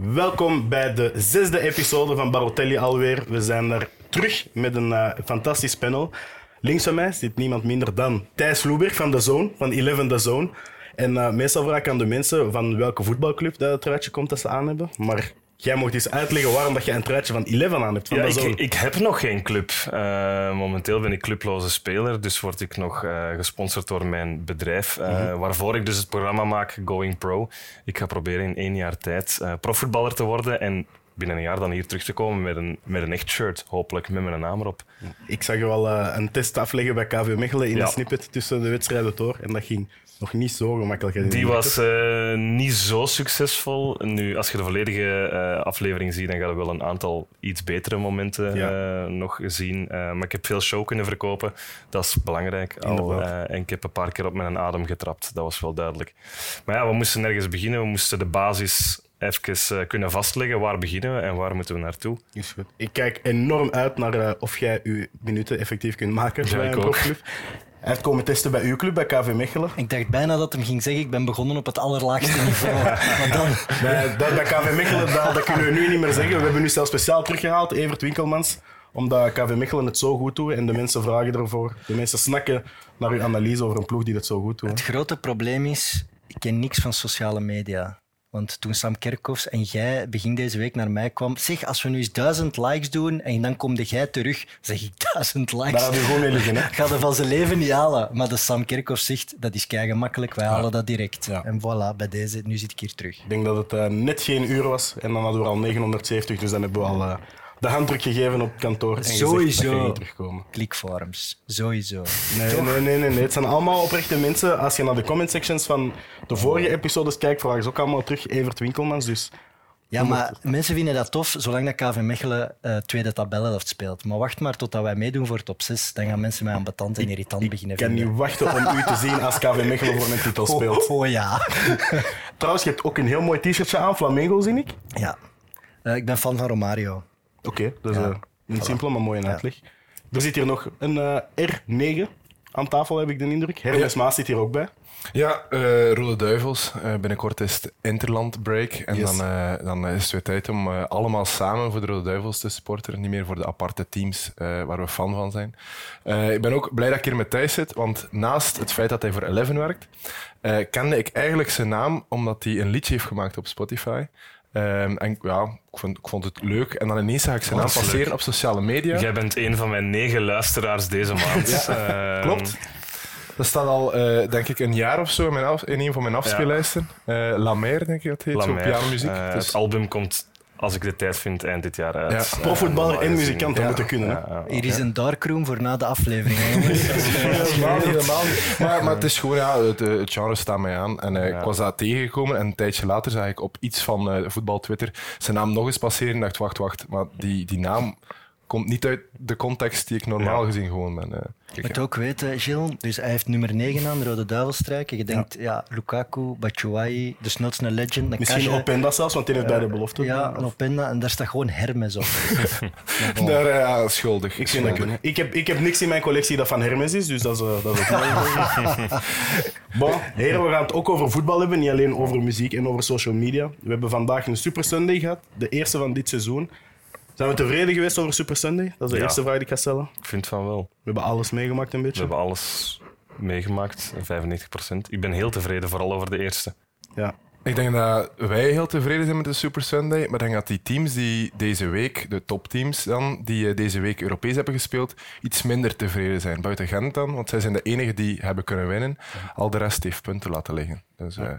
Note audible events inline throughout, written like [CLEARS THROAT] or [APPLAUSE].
Welkom bij de zesde episode van Barotelli alweer. We zijn er terug met een uh, fantastisch panel. Links van mij zit niemand minder dan Thijs Loeberg van de Zone, van Eleven The Zone. En uh, meestal vraag ik aan de mensen van welke voetbalclub dat het komt dat ze aan hebben. Maar Jij mocht eens uitleggen waarom dat je een truitje van Eleven aan hebt. Van ja, ik, ik, heb nog geen club. Uh, momenteel ben ik clubloze speler, dus word ik nog uh, gesponsord door mijn bedrijf, uh, mm -hmm. waarvoor ik dus het programma maak Going Pro. Ik ga proberen in één jaar tijd profvoetballer te worden en binnen een jaar dan hier terug te komen met een, met een echt shirt, hopelijk met mijn naam erop. Ik zag je al een test afleggen bij KV Mechelen in ja. een snippet tussen de wedstrijden door en dat ging nog niet zo gemakkelijk. Die was uh, niet zo succesvol. Nu, als je de volledige uh, aflevering ziet, dan ga je wel een aantal iets betere momenten ja. nog zien. maar ik heb veel show kunnen verkopen. Dat is belangrijk. Al, en ik heb een paar keer op mijn adem getrapt. Dat was wel duidelijk. Maar ja, we moesten nergens beginnen. We moesten de basis even kunnen vastleggen. Waar beginnen we en waar moeten we naartoe? Is goed. Ik kijk enorm uit naar of jij je minuten effectief kunt maken ja, bij een profclub. Hij heeft komen testen bij uw club, bij KV Mechelen. Ik dacht bijna dat hem ging zeggen, ik ben begonnen op het allerlaagste niveau. [LAUGHS] maar dan... bij, bij KV Mechelen, dat, dat, kunnen we nu niet meer zeggen. We hebben nu zelfs speciaal teruggehaald, Evert Winkelmans, omdat KV Mechelen het zo goed doet en de mensen vragen ervoor. De mensen snakken naar uw analyse over een ploeg die het zo goed doet. Het grote probleem is, ik ken niks van sociale media. Want toen Sam Kerkhoffs en jij begin deze week naar mij kwam, zeg, als we nu eens duizend likes doen en dan kom jij terug, zeg ik duizend likes. Daar hadden we gewoon mee liggen, hè? [LAUGHS] Gaat er van zijn leven niet halen. Maar de Sam Kerkhoffs zegt, dat is kei gemakkelijk, wij halen dat direct. Ja. En voilà, bij deze, nu zit ik hier terug. Ik denk dat het uh, net geen uur was en dan hadden we al 970, dus dan hebben we al... Uh, de handdruk gegeven op kantoor en Sowieso. niet terugkomen. Clickforums. Sowieso. Nee, nee, nee, nee, nee. Het zijn allemaal oprechte mensen. Als je naar de comment sections van de vorige episodes kijkt, vragen ze ook allemaal terug Evert Winkelmans. Dus ja, maar mensen vinden dat tof zolang dat KV Mechelen uh, tweede tabelhelft speelt. Maar wacht maar totdat wij meedoen voor top 6. Dan gaan mensen mij ambetant en irritant ik, beginnen Ik kan vinden. niet wachten om u te zien als KV Mechelen voor een titel [LAUGHS] speelt. Oh, oh ja. [LAUGHS] Trouwens, je hebt ook een heel mooi t-shirtje aan, Flamengo, zie ik. Ja. Uh, ik ben fan van Romario. Oké, okay, dat is ja. uh, niet voilà. simpel, maar mooi in uitleg. Er zit hier nog een uh, R9 aan tafel, heb ik de indruk. Hermes. Maas zit hier ook bij. Ja, uh, Rode Duivels. Uh, binnenkort is het Interland Break. En yes. dan, uh, dan is het weer tijd om allemaal samen voor de Rode Duivels te supporteren. Niet meer voor de aparte teams waar we fan van zijn. ik ben ook blij dat ik hier met Thijs zit, want naast het feit dat hij voor Eleven werkt, kende ik eigenlijk zijn naam omdat hij een liedje heeft gemaakt op Spotify. Um, en ja, ik vond, ik vond, het leuk. En dan ineens zag ik zijn naam passeren leuk. op sociale media. Jij bent een van mijn negen luisteraars deze maand. [LAUGHS] ja, uh, klopt. Dat staat al, uh, denk ik, een jaar of zo in, mijn af, in een van mijn afspeellijsten. Ja. Uh, La Mer, denk ik dat heet, zo pianomuziek. Uh, dus... Het album komt, als ik de tijd vind, eind dit jaar uit. Ja. Profvoetballer en muzikant, dat moeten kunnen. Ja, Hier is een darkroom voor na de aflevering. helemaal helemaal Maar, maar het is gewoon, ja, het, het genre staat mij aan. En ik was daar tegengekomen en een tijdje later zag ik op iets van voetbal Twitter zijn naam nog eens passeren en dacht, wacht, wacht, maar die, die naam komt niet uit de context die ik normaal ja. gezien gewoon ben. Uh, je moet ook weten, Gilles, dus hij heeft nummer 9 aan, de Rode Duivelstrijk. Je denkt, ja, ja Lukaku, Batshuayi, de snelste legend. Misschien Kasje, Openda zelfs, want die heeft uh, bij de belofte. Ja, een Openda, en daar staat gewoon Hermes op. [LAUGHS] daar, ja, schuldig. Ik, schuldig. Dat ik, heb, ik heb niks in mijn collectie dat van Hermes is, dus dat is, uh, dat is ook [LAUGHS] bon, heren, we gaan het ook over voetbal hebben, niet alleen over muziek en over social media. We hebben vandaag een Super Sunday gehad, de eerste van dit seizoen. Zijn we tevreden geweest over Super Sunday? Dat is de ja. eerste vraag die ik ga stellen. Ik vind van wel. We hebben alles meegemaakt een beetje. We hebben alles meegemaakt, 95% Ik ben heel tevreden, vooral over de eerste. Ja. Ik denk dat wij heel tevreden zijn met de Super Sunday, maar ik denk dat die teams die deze week, de topteams dan, die deze week Europees hebben gespeeld, iets minder tevreden zijn. Buiten Gent dan, want zij zijn de enigen die hebben kunnen winnen. Al de rest heeft punten laten liggen. Dus, ja. uh,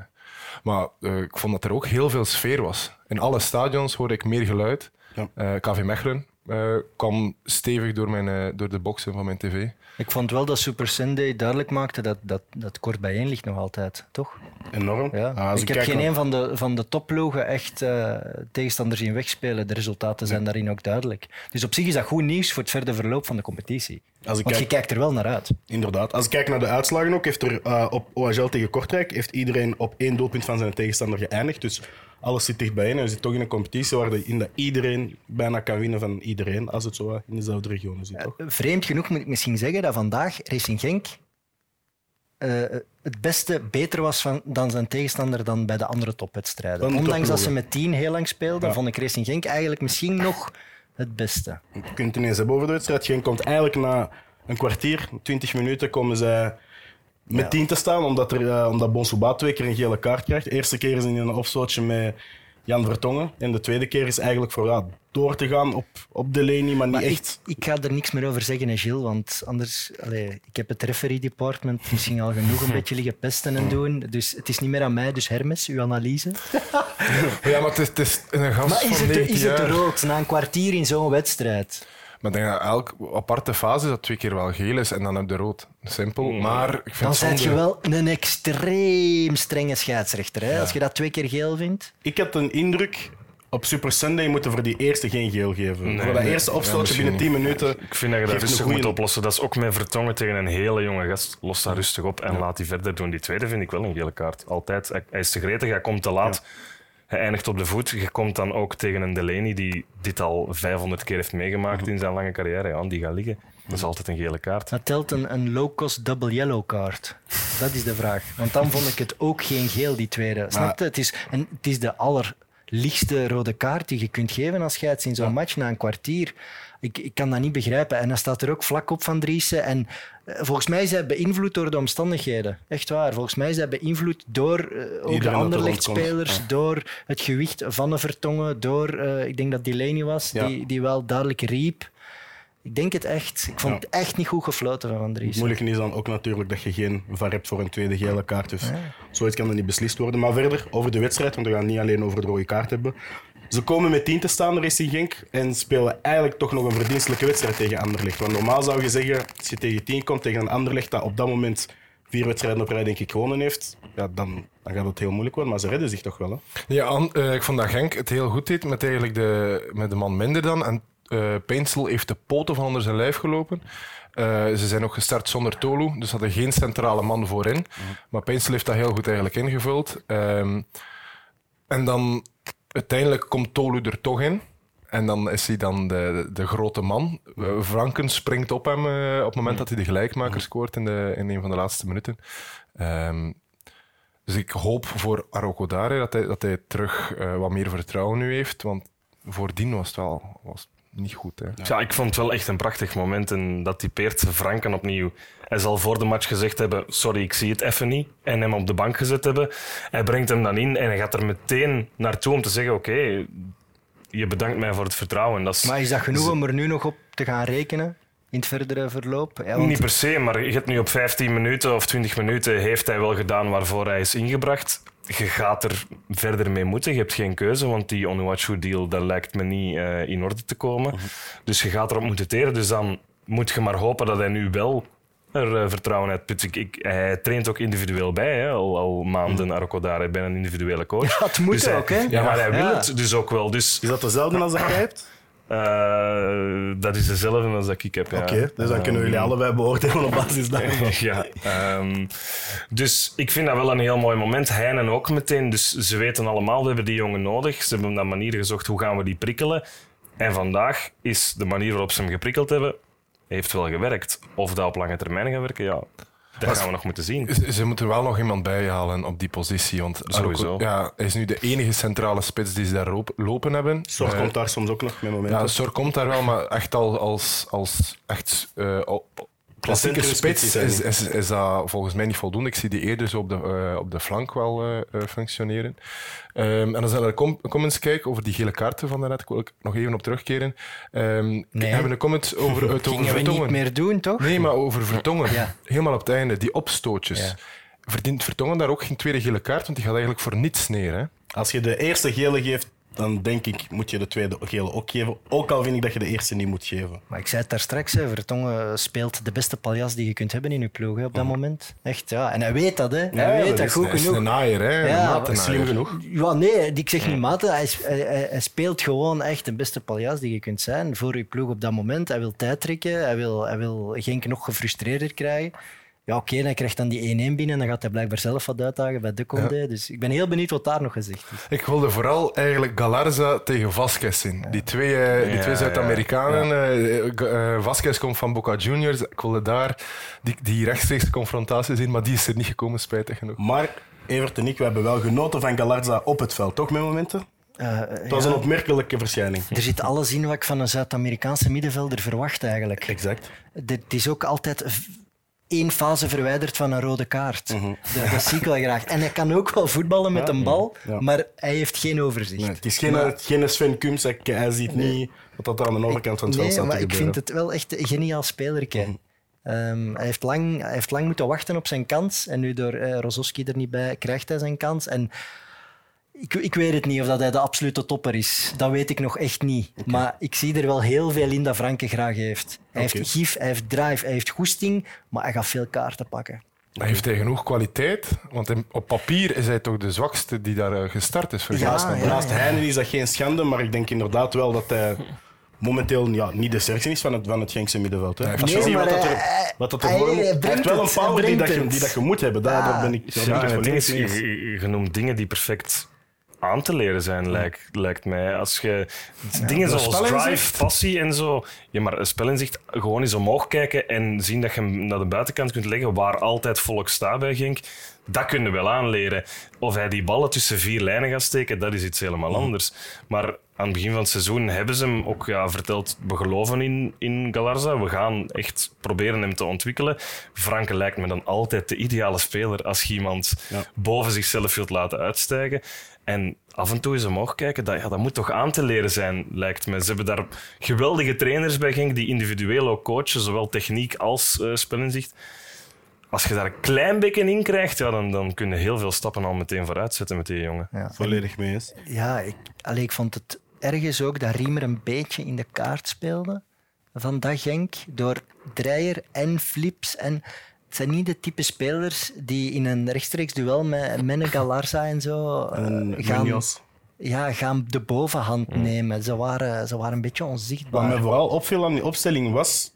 maar uh, ik vond dat er ook heel veel sfeer was. In alle stadions hoorde ik meer geluid. Ja. Uh, KV Mechelen uh, kwam stevig door, mijn, uh, door de boxen van mijn tv. Ik vond wel dat Super Sunday duidelijk maakte dat dat, dat kort bijeen ligt nog altijd, toch? Enorm. Ja. Ah, ik, ik heb geen naar... een van de, van de topploegen echt uh, tegenstanders zien wegspelen. De resultaten zijn ja. daarin ook duidelijk. Dus op zich is dat goed nieuws voor het verder verloop van de competitie. Als ik Want kijk... je kijkt er wel naar uit. Inderdaad. Als ik kijk naar de uitslagen ook, heeft er uh, op OHL tegen Kortrijk heeft iedereen op één doelpunt van zijn tegenstander geëindigd. Dus alles zit dichtbij en we zitten toch in een competitie waarin dat iedereen bijna kan winnen van iedereen, als het zo in dezelfde regionen zit. Toch? Uh, vreemd genoeg moet ik misschien zeggen dat vandaag Racing Genk eh, het beste beter was van, dan zijn tegenstander dan bij de andere topwedstrijden. Ondanks dat ze met tien heel lang speelden, Ja. vond ik Racing Genk eigenlijk misschien nog het beste. Je kunt het ineens hebben over de wedstrijd. Geen komt eigenlijk na een kwartier, 20 minuten, komen zij met Ja. 10 te staan, omdat, er, eh, omdat Bonsouba twee keer een gele kaart krijgt. De eerste keer is in een offstootje met Jan Vertongen. En de tweede keer is eigenlijk voor ja, door te gaan op, op de lenie, maar niet Maar echt. ik ga er niks meer over zeggen, hè, Gilles, want anders... Allee, ik heb het referee department [LAUGHS] misschien al genoeg een beetje liggen pesten en doen. Dus het is niet meer aan mij. Dus Hermes, uw analyse. [LAUGHS] Ja, maar het is, het is een gast Maar is het, 19 is het rood na een kwartier in zo'n wedstrijd? Maar ik denk dat elke aparte fase dat twee keer wel geel is en dan heb je rood. Simpel. Maar ik vind Dan het ben je wel een extreem strenge scheidsrechter. Hè? Als je dat twee keer geel vindt. Ik had een indruk, op Super Sunday moeten voor die eerste geen geel geven. voor dat nee. eerste opstootje binnen 10 niet. minuten. Ik vind dat je dat rustig goeie- moet oplossen. Dat is ook met Vertongen tegen een hele jonge gast. Los dat rustig op en laat die verder doen. Die tweede vind ik wel een gele kaart. Altijd. Hij- Hij is te gretig, hij komt te laat. Hij eindigt op de voet. Je komt dan ook tegen een Delaney die dit al 500 keer heeft meegemaakt in zijn lange carrière. Ja, die gaat liggen. Dat is altijd een gele kaart. Dat telt een, een low-cost double yellow card. Dat is de vraag. Want dan vond ik het ook geen geel, die tweede. Snap je? Het is, en het is de allerlichtste rode kaart die je kunt geven als scheids in zo'n match na een kwartier. Ik, ik kan dat niet begrijpen. En dan staat er ook vlak op van Driessen. En volgens mij hij beïnvloed door de omstandigheden. Echt waar. Volgens mij hij beïnvloed door eh, ook de Iedereen er Anderlecht-spelers, rondkomt. door het gewicht van de Vertongen, door, eh, ik denk dat Delaney was, Ja. die, die wel duidelijk riep. Ik denk het echt. Ik vond Ja. het echt niet goed gefloten van Van Het Driessen. moeilijke is dan ook natuurlijk dat je geen VAR hebt voor een tweede gele kaart. Dus zoiets kan er niet beslist worden. Maar verder, over de wedstrijd, want we gaan niet alleen over de rode kaart hebben. Ze komen met 10 te staan, Racing Genk, en spelen eigenlijk toch nog een verdienstelijke wedstrijd tegen Anderlecht. Want normaal zou je zeggen, als je tegen 10 komt, tegen een Anderlecht dat op dat moment vier wedstrijden op rij denk ik gewonnen heeft, ja, dan, dan gaat het heel moeilijk worden. Maar ze redden zich toch wel. Hè? Ja, An- eh, ik vond dat Genk het heel goed deed met, eigenlijk de, met de man minder dan. En Peinsel heeft de poten van onder zijn lijf gelopen. Eh, ze zijn ook gestart zonder Tolu, dus hadden geen centrale man voorin. Maar Peinsel heeft dat heel goed eigenlijk ingevuld. Ehm, en dan uiteindelijk komt Tolu er toch in. En dan is hij dan de, de grote man. Eh, Franken springt op hem eh, op het moment dat hij de gelijkmaker scoort in, de, in een van de laatste minuten. Ehm, dus ik hoop voor Arokodare dat hij, dat hij terug eh, wat meer vertrouwen nu heeft. Want voordien was het wel was niet goed. Hè. Ja, ik vond het wel echt een prachtig moment. En dat typeert Franken opnieuw. Hij zal voor de match gezegd hebben: Sorry, ik zie het even niet. En hem op de bank gezet hebben. Hij brengt hem dan in en hij gaat er meteen naartoe om te zeggen: Oké, je bedankt mij voor het vertrouwen. Dat is Maar is dat genoeg om er nu nog op te gaan rekenen in het verdere verloop? Ja, want- Niet per se, maar je hebt nu op 15 minuten of 20 minuten heeft hij wel gedaan waarvoor hij is ingebracht. Je gaat er verder mee moeten. Je hebt geen keuze, want die Onuachu-deal dat lijkt me niet eh, in orde te komen. Dus je gaat erop moeten teren. Dus dan moet je maar hopen dat hij nu wel er eh, vertrouwen uit put. Ik, ik, hij traint ook individueel bij, hè, al, al maanden Arco daar. Ik ben een individuele coach. Ja, het moet Dus hij- ook, hè? Ja, maar hij wil Ja. het dus ook wel. Dus Is dat dezelfde als dat jij hebt? eh, dat is dezelfde als dat ik heb. ja. Oké, dus dan kunnen jullie allebei beoordelen op basis daarvan. [LAUGHS] ja, ehm, dus ik vind dat wel een heel mooi moment. Heinen ook meteen. Dus ze weten allemaal, we hebben die jongen nodig. Ze hebben naar manieren gezocht, hoe gaan we die prikkelen? En vandaag is de manier waarop ze hem geprikkeld hebben, heeft wel gewerkt. Of dat op lange termijn gaat werken, ja, dat gaan we nog moeten zien. Ze, ze moeten er wel nog iemand bijhalen op die positie. Want Sowieso. Ja, hij is nu de enige centrale spits die ze daar lopen hebben. Zorg Eh, komt daar soms ook nog met momenten. Ja, Sor komt daar wel, maar echt al als, als echt, eh, al- klassieke spits is is, is, is dat volgens mij niet voldoende. Ik zie die eerder zo op de, eh, op de flank wel eh, eh, functioneren. Ehm, en dan zijn er com comments kijken over die gele kaarten van daarnet. Ik wil ik nog even op terugkeren. Ehm Nee. We hebben een comment over, [LAUGHS] het over Gingen we niet Vertongen. meer doen, toch? Nee, maar over Vertongen. Ja. Helemaal op het einde, die opstootjes. Ja. Verdient Vertongen daar ook geen tweede gele kaart? Want die gaat eigenlijk voor niets neer. Hè? Als je de eerste gele geeft, dan denk ik, moet je de tweede gele ook geven. Ook al vind ik dat je de eerste niet moet geven. Maar ik zei het daar straks, hè, Vertongen speelt de beste paljas die je kunt hebben in je ploeg hè, op dat moment. Echt, ja. En hij weet dat, hè. Hij weet dat dat is- goed Hij is genoeg. een naaier, hè? Ja, een. Slim genoeg. Ja, nee, ik zeg niet maten. Hij speelt gewoon echt de beste paljas die je kunt zijn voor je ploeg op dat moment. Hij wil tijd trekken, hij wil, hij wil Genk nog gefrustreerder krijgen. Ja, oké, hij krijgt dan die 1-1 binnen en dan gaat hij blijkbaar zelf wat uitdagen bij de Condé. Dus ik ben heel benieuwd wat daar nog gezegd is. Ik wilde vooral eigenlijk Galarza tegen Vasquez zien. Die twee, eh, die Ja, twee ja. Zuid-Amerikanen. eh, eh, Vasquez komt van Boca Juniors. Ik wilde daar die, die rechtstreeks confrontatie zien, maar die is er niet gekomen, spijtig genoeg. Maar Evert en ik, we hebben wel genoten van Galarza op het veld, toch met momenten? Eh, Het was ja, een opmerkelijke verschijning. er zit alles in wat ik van een Zuid-Amerikaanse middenvelder verwacht eigenlijk. Exact. Het is ook altijd één fase verwijderd van een rode kaart. dat, dat zie ik wel graag. En hij kan ook wel voetballen met een bal, Ja. maar hij heeft geen overzicht. Nee, het is geen, het- geen Sven Kumsek, hij ziet niet wat er aan de overkant van het veld staat te maar ik vind het wel echt een geniaal spelerke. Ehm, hij, heeft lang, hij heeft lang moeten wachten op zijn kans. En nu door Rozovski er niet bij, krijgt hij zijn kans. En ik, ik weet het niet of dat hij de absolute topper is. Dat weet ik nog echt niet. Maar ik zie er wel heel veel in dat Franke graag heeft. Hij heeft gif, hij heeft drive, hij heeft goesting, maar hij gaat veel kaarten pakken. Hij heeft hij genoeg kwaliteit, want op papier is hij toch de zwakste die daar eh, gestart is. Ja, Naast, ja, naast ja. Heinen is dat geen schande, maar ik denk inderdaad wel dat hij momenteel ja, niet de sterkste is van het, van het Genkse middenveld. Hè. Als je Nee, ziet wat maar dat er, hij- wat dat er hij- heeft wel een power die, dat je, die dat je moet hebben. Daar, daar ben ik, Ja, het is, je- je noemt dingen die perfect aan te leren zijn, lijkt, lijkt mij. Als je dingen zoals drive, passie en zo... Ja, maar een spelinzicht, gewoon eens omhoog kijken en zien dat je hem naar de buitenkant kunt leggen, waar altijd volk staat bij Genk, dat kun je wel aanleren. Of hij die ballen tussen vier lijnen gaat steken, dat is iets helemaal anders. Maar aan het begin van het seizoen hebben ze hem ook ja, verteld, we geloven in, in Galarza, we gaan echt proberen hem te ontwikkelen. Franke lijkt me dan altijd de ideale speler als je iemand Ja. boven zichzelf wilt laten uitstijgen. En af en toe eens omhoog kijken, dat, ja, dat moet toch aan te leren zijn, lijkt me. Ze hebben daar geweldige trainers bij Genk die individueel ook coachen, zowel techniek als eh spelinzicht. Als je daar een klein beetje in krijgt, ja, dan, dan kun je heel veel stappen al meteen vooruit zetten met die jongen. Ja. Volledig mee eens. Ja, ik, allee, ik vond het ergens ook dat Riemer een beetje in de kaart speelde van dat Genk. Door Dreyer en Flips. En het zijn niet de type spelers die in een rechtstreeks duel met Menne Galarza en zo eh, En gaan, Munoz. ja, gaan de bovenhand nemen. Ze waren, ze waren een beetje onzichtbaar. Wat mij vooral opviel aan die opstelling was...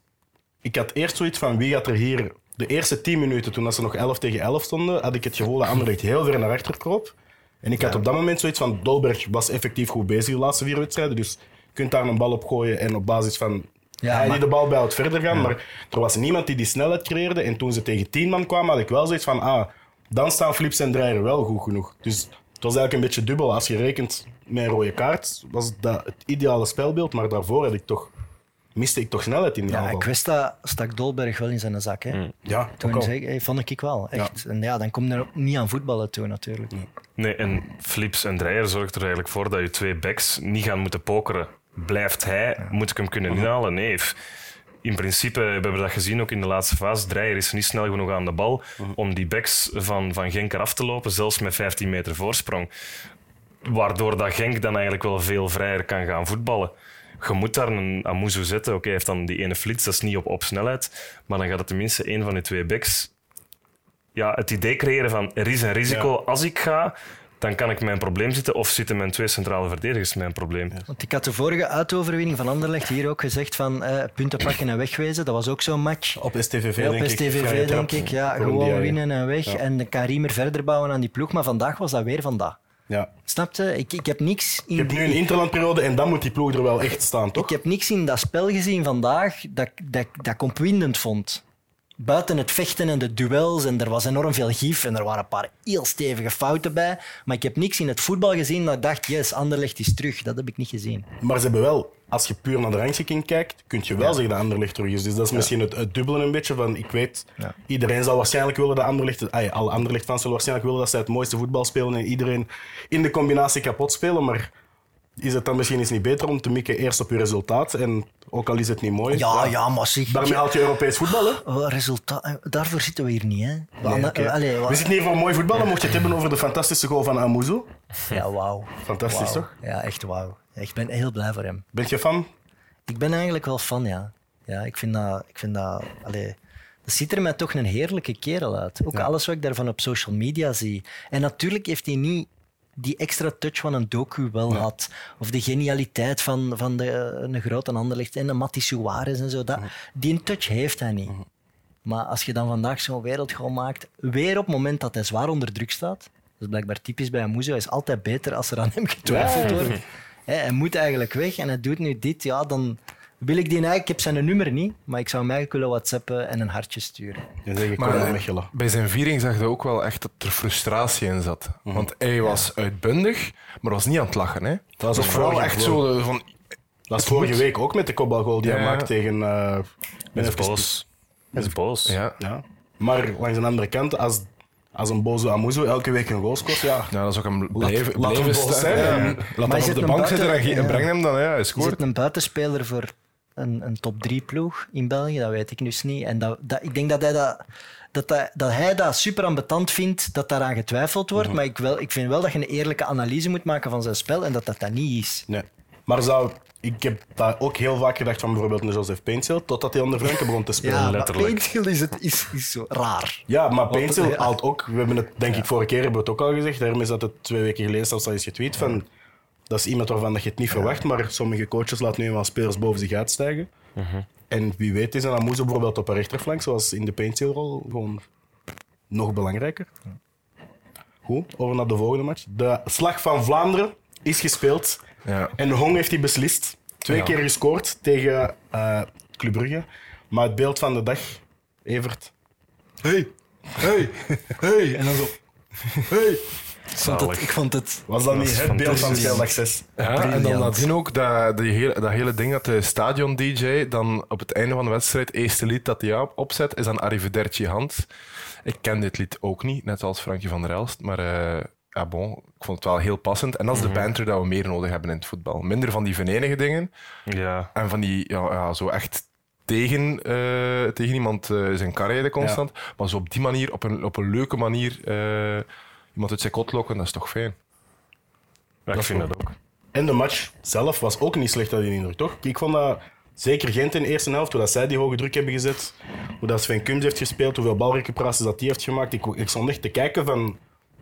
Ik had eerst zoiets van, wie gaat er hier... De eerste 10 minuten, toen dat ze nog 11 tegen 11 stonden, had ik het gevoel dat Anderlecht heel ver naar achter kroop. En ik had op dat moment zoiets van, Dolberg was effectief goed bezig de laatste vier wedstrijden, dus je kunt daar een bal op gooien en op basis van Ja, hij maar- die de bal bij houdt verder gaan. Maar er was niemand die die snelheid creëerde. En toen ze tegen 10 man kwamen, had ik wel zoiets van, ah, dan staan Flips en Dreyer wel goed genoeg. Dus het was eigenlijk een beetje dubbel. Als je rekent met een rode kaart, was dat het ideale spelbeeld, maar daarvoor had ik toch, miste ik toch snelheid in de ja, aanval. Questa stak Dolberg wel in zijn zak. Hè. Ja, ook Toen zeg, hey, vond ik wel, echt. En ja, dan kom je er niet aan voetballen toe natuurlijk. Nee, en Flips en Dreyer zorgt er eigenlijk voor dat je twee backs niet gaan moeten pokeren. Blijft hij, moet ik hem kunnen inhalen? Nee. In principe hebben we dat gezien ook in de laatste fase. Dreyer is niet snel genoeg aan de bal om die backs van, van Genk eraf te lopen, zelfs met 15 meter voorsprong. Waardoor dat Genk dan eigenlijk wel veel vrijer kan gaan voetballen. Je moet daar een Amuzu zetten. Oké, hij heeft dan die ene flits, dat is niet op, op snelheid. Maar dan gaat het tenminste één van die twee backs ja, het idee creëren van er is een risico als ik ga, dan kan ik mijn probleem zitten. Of zitten mijn twee centrale verdedigers mijn probleem. Want ik had de vorige uitoverwinning van Anderlecht hier ook gezegd van eh, punten pakken en wegwezen. Dat was ook zo'n match. Op STVV, Ja, op denk ik. STVV trap denk ik. Ja, gewoon winnen en weg. En dan kan Riemer verder bouwen aan die ploeg. Maar vandaag was dat weer vandaag. Ja. Snap je? Ik, ik heb niks in Je hebt nu een interlandperiode en dan moet die ploeg er wel echt staan, toch? Ik heb niks in dat spel gezien vandaag dat, dat, dat ik opwindend vond. Buiten het vechten en de duels, en er was enorm veel gif en er waren een paar heel stevige fouten bij. Maar ik heb niks in het voetbal gezien dat ik dacht, yes, Anderlecht is terug. Dat heb ik niet gezien. Maar ze hebben wel, als je puur naar de rangschikking kijkt, kun je wel zeggen dat Anderlecht terug is. Dus dat is misschien het, het dubbele een beetje van, ik weet, Ja. iedereen zal waarschijnlijk willen dat Anderlecht, ay, alle Anderlecht-fans zullen waarschijnlijk willen dat zij het mooiste voetbal spelen en iedereen in de combinatie kapot spelen, maar is het dan misschien eens niet beter om te mikken eerst op je resultaat en ook al is het niet mooi. Ja, ja, maar zeg... Daarmee haalt je Europees voetbal, hè? Oh, resultaat, eh, daarvoor zitten we hier niet, hè? Nee, oké. Allee, wa- We zitten hier voor mooi voetbal, dan mocht je het hebben over de fantastische goal van Amuzu. Ja, wauw. Fantastisch, toch? Ja, echt wauw. Ik ben heel blij voor hem. Ben je fan? Ik ben eigenlijk wel fan, ja. Ja, ik vind dat... Ik vind dat allee, dat ziet er mij toch een heerlijke kerel uit. Ook alles wat ik daarvan op social media zie. En natuurlijk heeft hij niet die extra touch van een docu wel had. Of de genialiteit van, van de, een grote Anderlecht en de Matti Suarez en zo. Dat, Die touch heeft hij niet. Maar als je dan vandaag zo'n wereldgoal maakt, weer op het moment dat hij zwaar onder druk staat, dat is blijkbaar typisch bij Amuzo, hij is altijd beter als er aan hem getwijfeld wordt. Hij moet eigenlijk weg en hij doet nu dit, ja, dan wil ik die eigenlijk, ik heb zijn nummer niet, maar ik zou hem eigenlijk willen whatsappen en een hartje sturen. Dan zeg ik Maar Mechelen. bij zijn viering zag je ook wel echt dat er frustratie in zat. Mhm. Want hij was uitbundig, maar was niet aan het lachen. Hè. Dat was ook vooral vorige echt zo de- van... Dat is vorige moet. week ook met de kopbalgoal die hij maakt tegen... eh Hij is boos. Is boos. Ja. Ja. Maar langs de andere kant, als, als een boze Amuzo elke week een goal scoort, ja... Ja, dat is ook een blijven, laat staan. zijn, Ja. Maar hem is op de een bank buiten- zitten en, ge- en ja. breng hem dan. Ja, hij Is scoort. het een buitenspeler voor een, een top 3 ploeg in België? Dat weet ik dus niet. En dat, dat, ik denk dat hij dat, dat, hij, dat hij dat super ambetant vindt dat daaraan getwijfeld wordt. Mhm. Maar ik, wel, ik vind wel dat je een eerlijke analyse moet maken van zijn spel en dat dat dat niet is. Nee. Maar zou, ik heb daar ook heel vaak gedacht van bijvoorbeeld een Joseph Paintsil, totdat hij onder Franke begon te spelen. Ja, letterlijk. Is, het, is, is zo raar. Ja, maar Paintsil [LAUGHS] ja. haalt ook, we hebben het denk ik vorige keer hebben we het ook al gezegd, daarom is dat het twee weken geleden zelfs al eens getweet van, dat is iemand waarvan dat je het niet verwacht, maar sommige coaches laten nu eenmaal spelers boven zich uitstijgen. En wie weet is een Amuzo bijvoorbeeld op een rechterflank, zoals in de Paintsil-rol, gewoon nog belangrijker. Goed, over naar de volgende match. De Slag van Vlaanderen is gespeeld Ja. en Hong heeft die beslist. Twee Ja. keer gescoord tegen eh Club Brugge. Maar het beeld van de dag, Evert. Hey, hey, hey. [LAUGHS] En dan zo. Hey. Ik vond het... Ik vond het Was dat niet het beeld van speeldag 6? Ja, en dan nadien ook dat, die hele, dat hele ding dat de stadion-dj dan op het einde van de wedstrijd, het eerste lied dat hij opzet, is dan Arrivederci Hans. Ik ken dit lied ook niet, net als Frankje van der Elst, maar eh, ja, bon, ik vond het wel heel passend. En dat is de banter dat we meer nodig hebben in het voetbal. Minder van die venenige dingen Ja. en van die, ja, ja zo echt tegen, eh, tegen iemand eh, zijn carrière constant, maar zo op die manier, op een, op een leuke manier, eh, iemand uit zijn kot lokken, dat is toch fijn. Ja, ik vind dat ook. En de match zelf was ook niet slecht, dat die indruk, toch? Ik vond dat zeker Gent in de eerste helft, hoe dat zij die hoge druk hebben gezet, hoe dat Sven Kums heeft gespeeld, hoeveel balrecuperaties dat die heeft gemaakt. Ik, ik stond echt te kijken van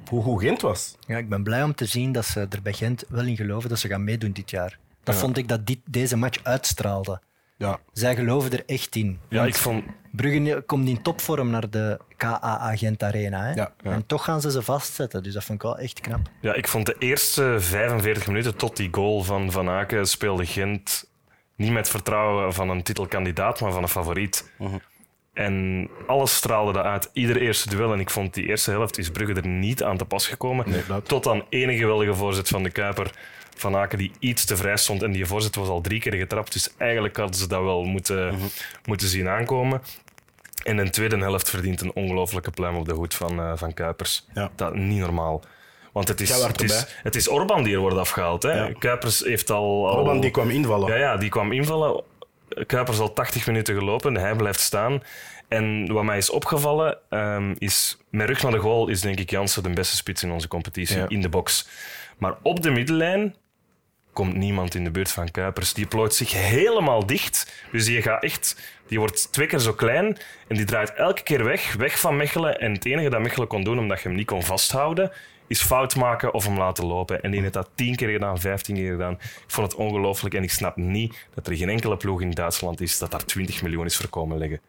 hoe goed Gent was. Ja, ik ben blij om te zien dat ze er bij Gent wel in geloven dat ze gaan meedoen dit jaar. Dat vond ik dat dit, deze match uitstraalde. Ja. Zij geloven er echt in. Ja, Want ik vond... Brugge komt in topvorm naar de KAA Gent Arena. Hè? Ja, En toch gaan ze ze vastzetten. Dus dat vond ik wel echt knap. Ja, ik vond de eerste 45 minuten tot die goal van Van Aken speelde Gent niet met vertrouwen van een titelkandidaat, maar van een favoriet. En alles straalde dat uit, ieder eerste duel. En ik vond die eerste helft is Brugge er niet aan te pas gekomen. dat- Tot aan ene geweldige voorzet van de Kuiper. Van Aken die iets te vrij stond. En die voorzet was al drie keer getrapt. Dus eigenlijk hadden ze dat wel moeten, moeten zien aankomen. En een tweede helft verdient een ongelofelijke pluim op de hoed van, eh, van Kuipers. Ja. Dat niet normaal. Want het is, het is, het is Orban die er wordt afgehaald. Hè? Ja. Kuipers heeft al... al Orban die kwam invallen. ja, ja, die kwam invallen. Kuipers al 80 minuten gelopen. Hij blijft staan. En wat mij is opgevallen, ehm, is met rug naar de goal is denk ik Jansen de beste spits in onze competitie, Ja. in de box. Maar op de middenlijn komt niemand in de buurt van Kuipers. Die plooit zich helemaal dicht. Dus die gaat echt... Die wordt twee keer zo klein en die draait elke keer weg, weg van Mechelen. En het enige dat Mechelen kon doen, omdat je hem niet kon vasthouden, is fout maken of hem laten lopen. En die heeft dat tien keer gedaan, vijftien keer gedaan. Ik vond het ongelooflijk en ik snap niet dat er geen enkele ploeg in Duitsland is dat daar 20 miljoen is voor komen leggen.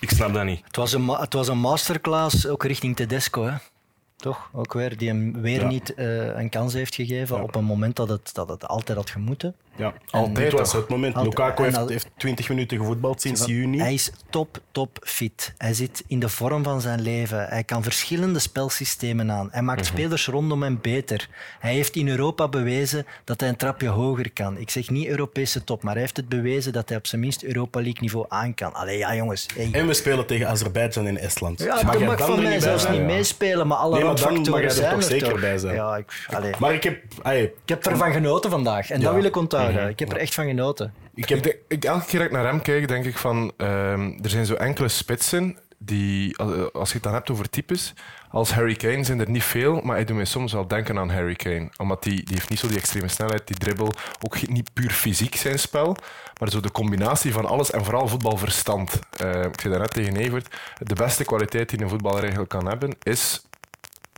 Ik snap dat niet. Het was een, het was een masterclass ook richting Tedesco. Hè? Toch? Ook weer, die hem weer Ja. niet eh, een kans heeft gegeven op een moment dat het, dat het altijd had gemoeten. Ja. Altijd was toch? het moment. Altijd. Lukaku heeft, heeft 20 minuten gevoetbald sinds juni. Hij is top, top fit. Hij zit in de vorm van zijn leven. Hij kan verschillende spelsystemen aan. Hij maakt spelers rondom hem beter. Hij heeft in Europa bewezen dat hij een trapje hoger kan. Ik zeg niet Europese top, maar hij heeft het bewezen dat hij op zijn minst Europa League niveau aan kan. Allee, ja jongens. Hey. En we spelen tegen Azerbeidzjan en Estland. Ja, Mag dat jij mag dan van mij zelfs niet meespelen, maar alle Nee, maar dan mag jij er zijn toch er zeker toch. bij zijn. Ja, ik, allee. Maar ik heb... ik heb ervan genoten vandaag en dat wil ik onthouden. Ik heb er echt van genoten. ik heb ik, elke keer dat ik naar hem kijk, denk ik van... ehm, er zijn zo enkele spitsen die... Als, je het dan hebt over types... Als Harry Kane zijn er niet veel, maar hij doet mij soms wel denken aan Harry Kane. Omdat die, die heeft niet zo die extreme snelheid, die dribbel. Ook niet puur fysiek zijn spel, maar zo de combinatie van alles en vooral voetbalverstand. Eh, ik zei daarnet tegen Evert, de beste kwaliteit die een voetballer eigenlijk kan hebben, is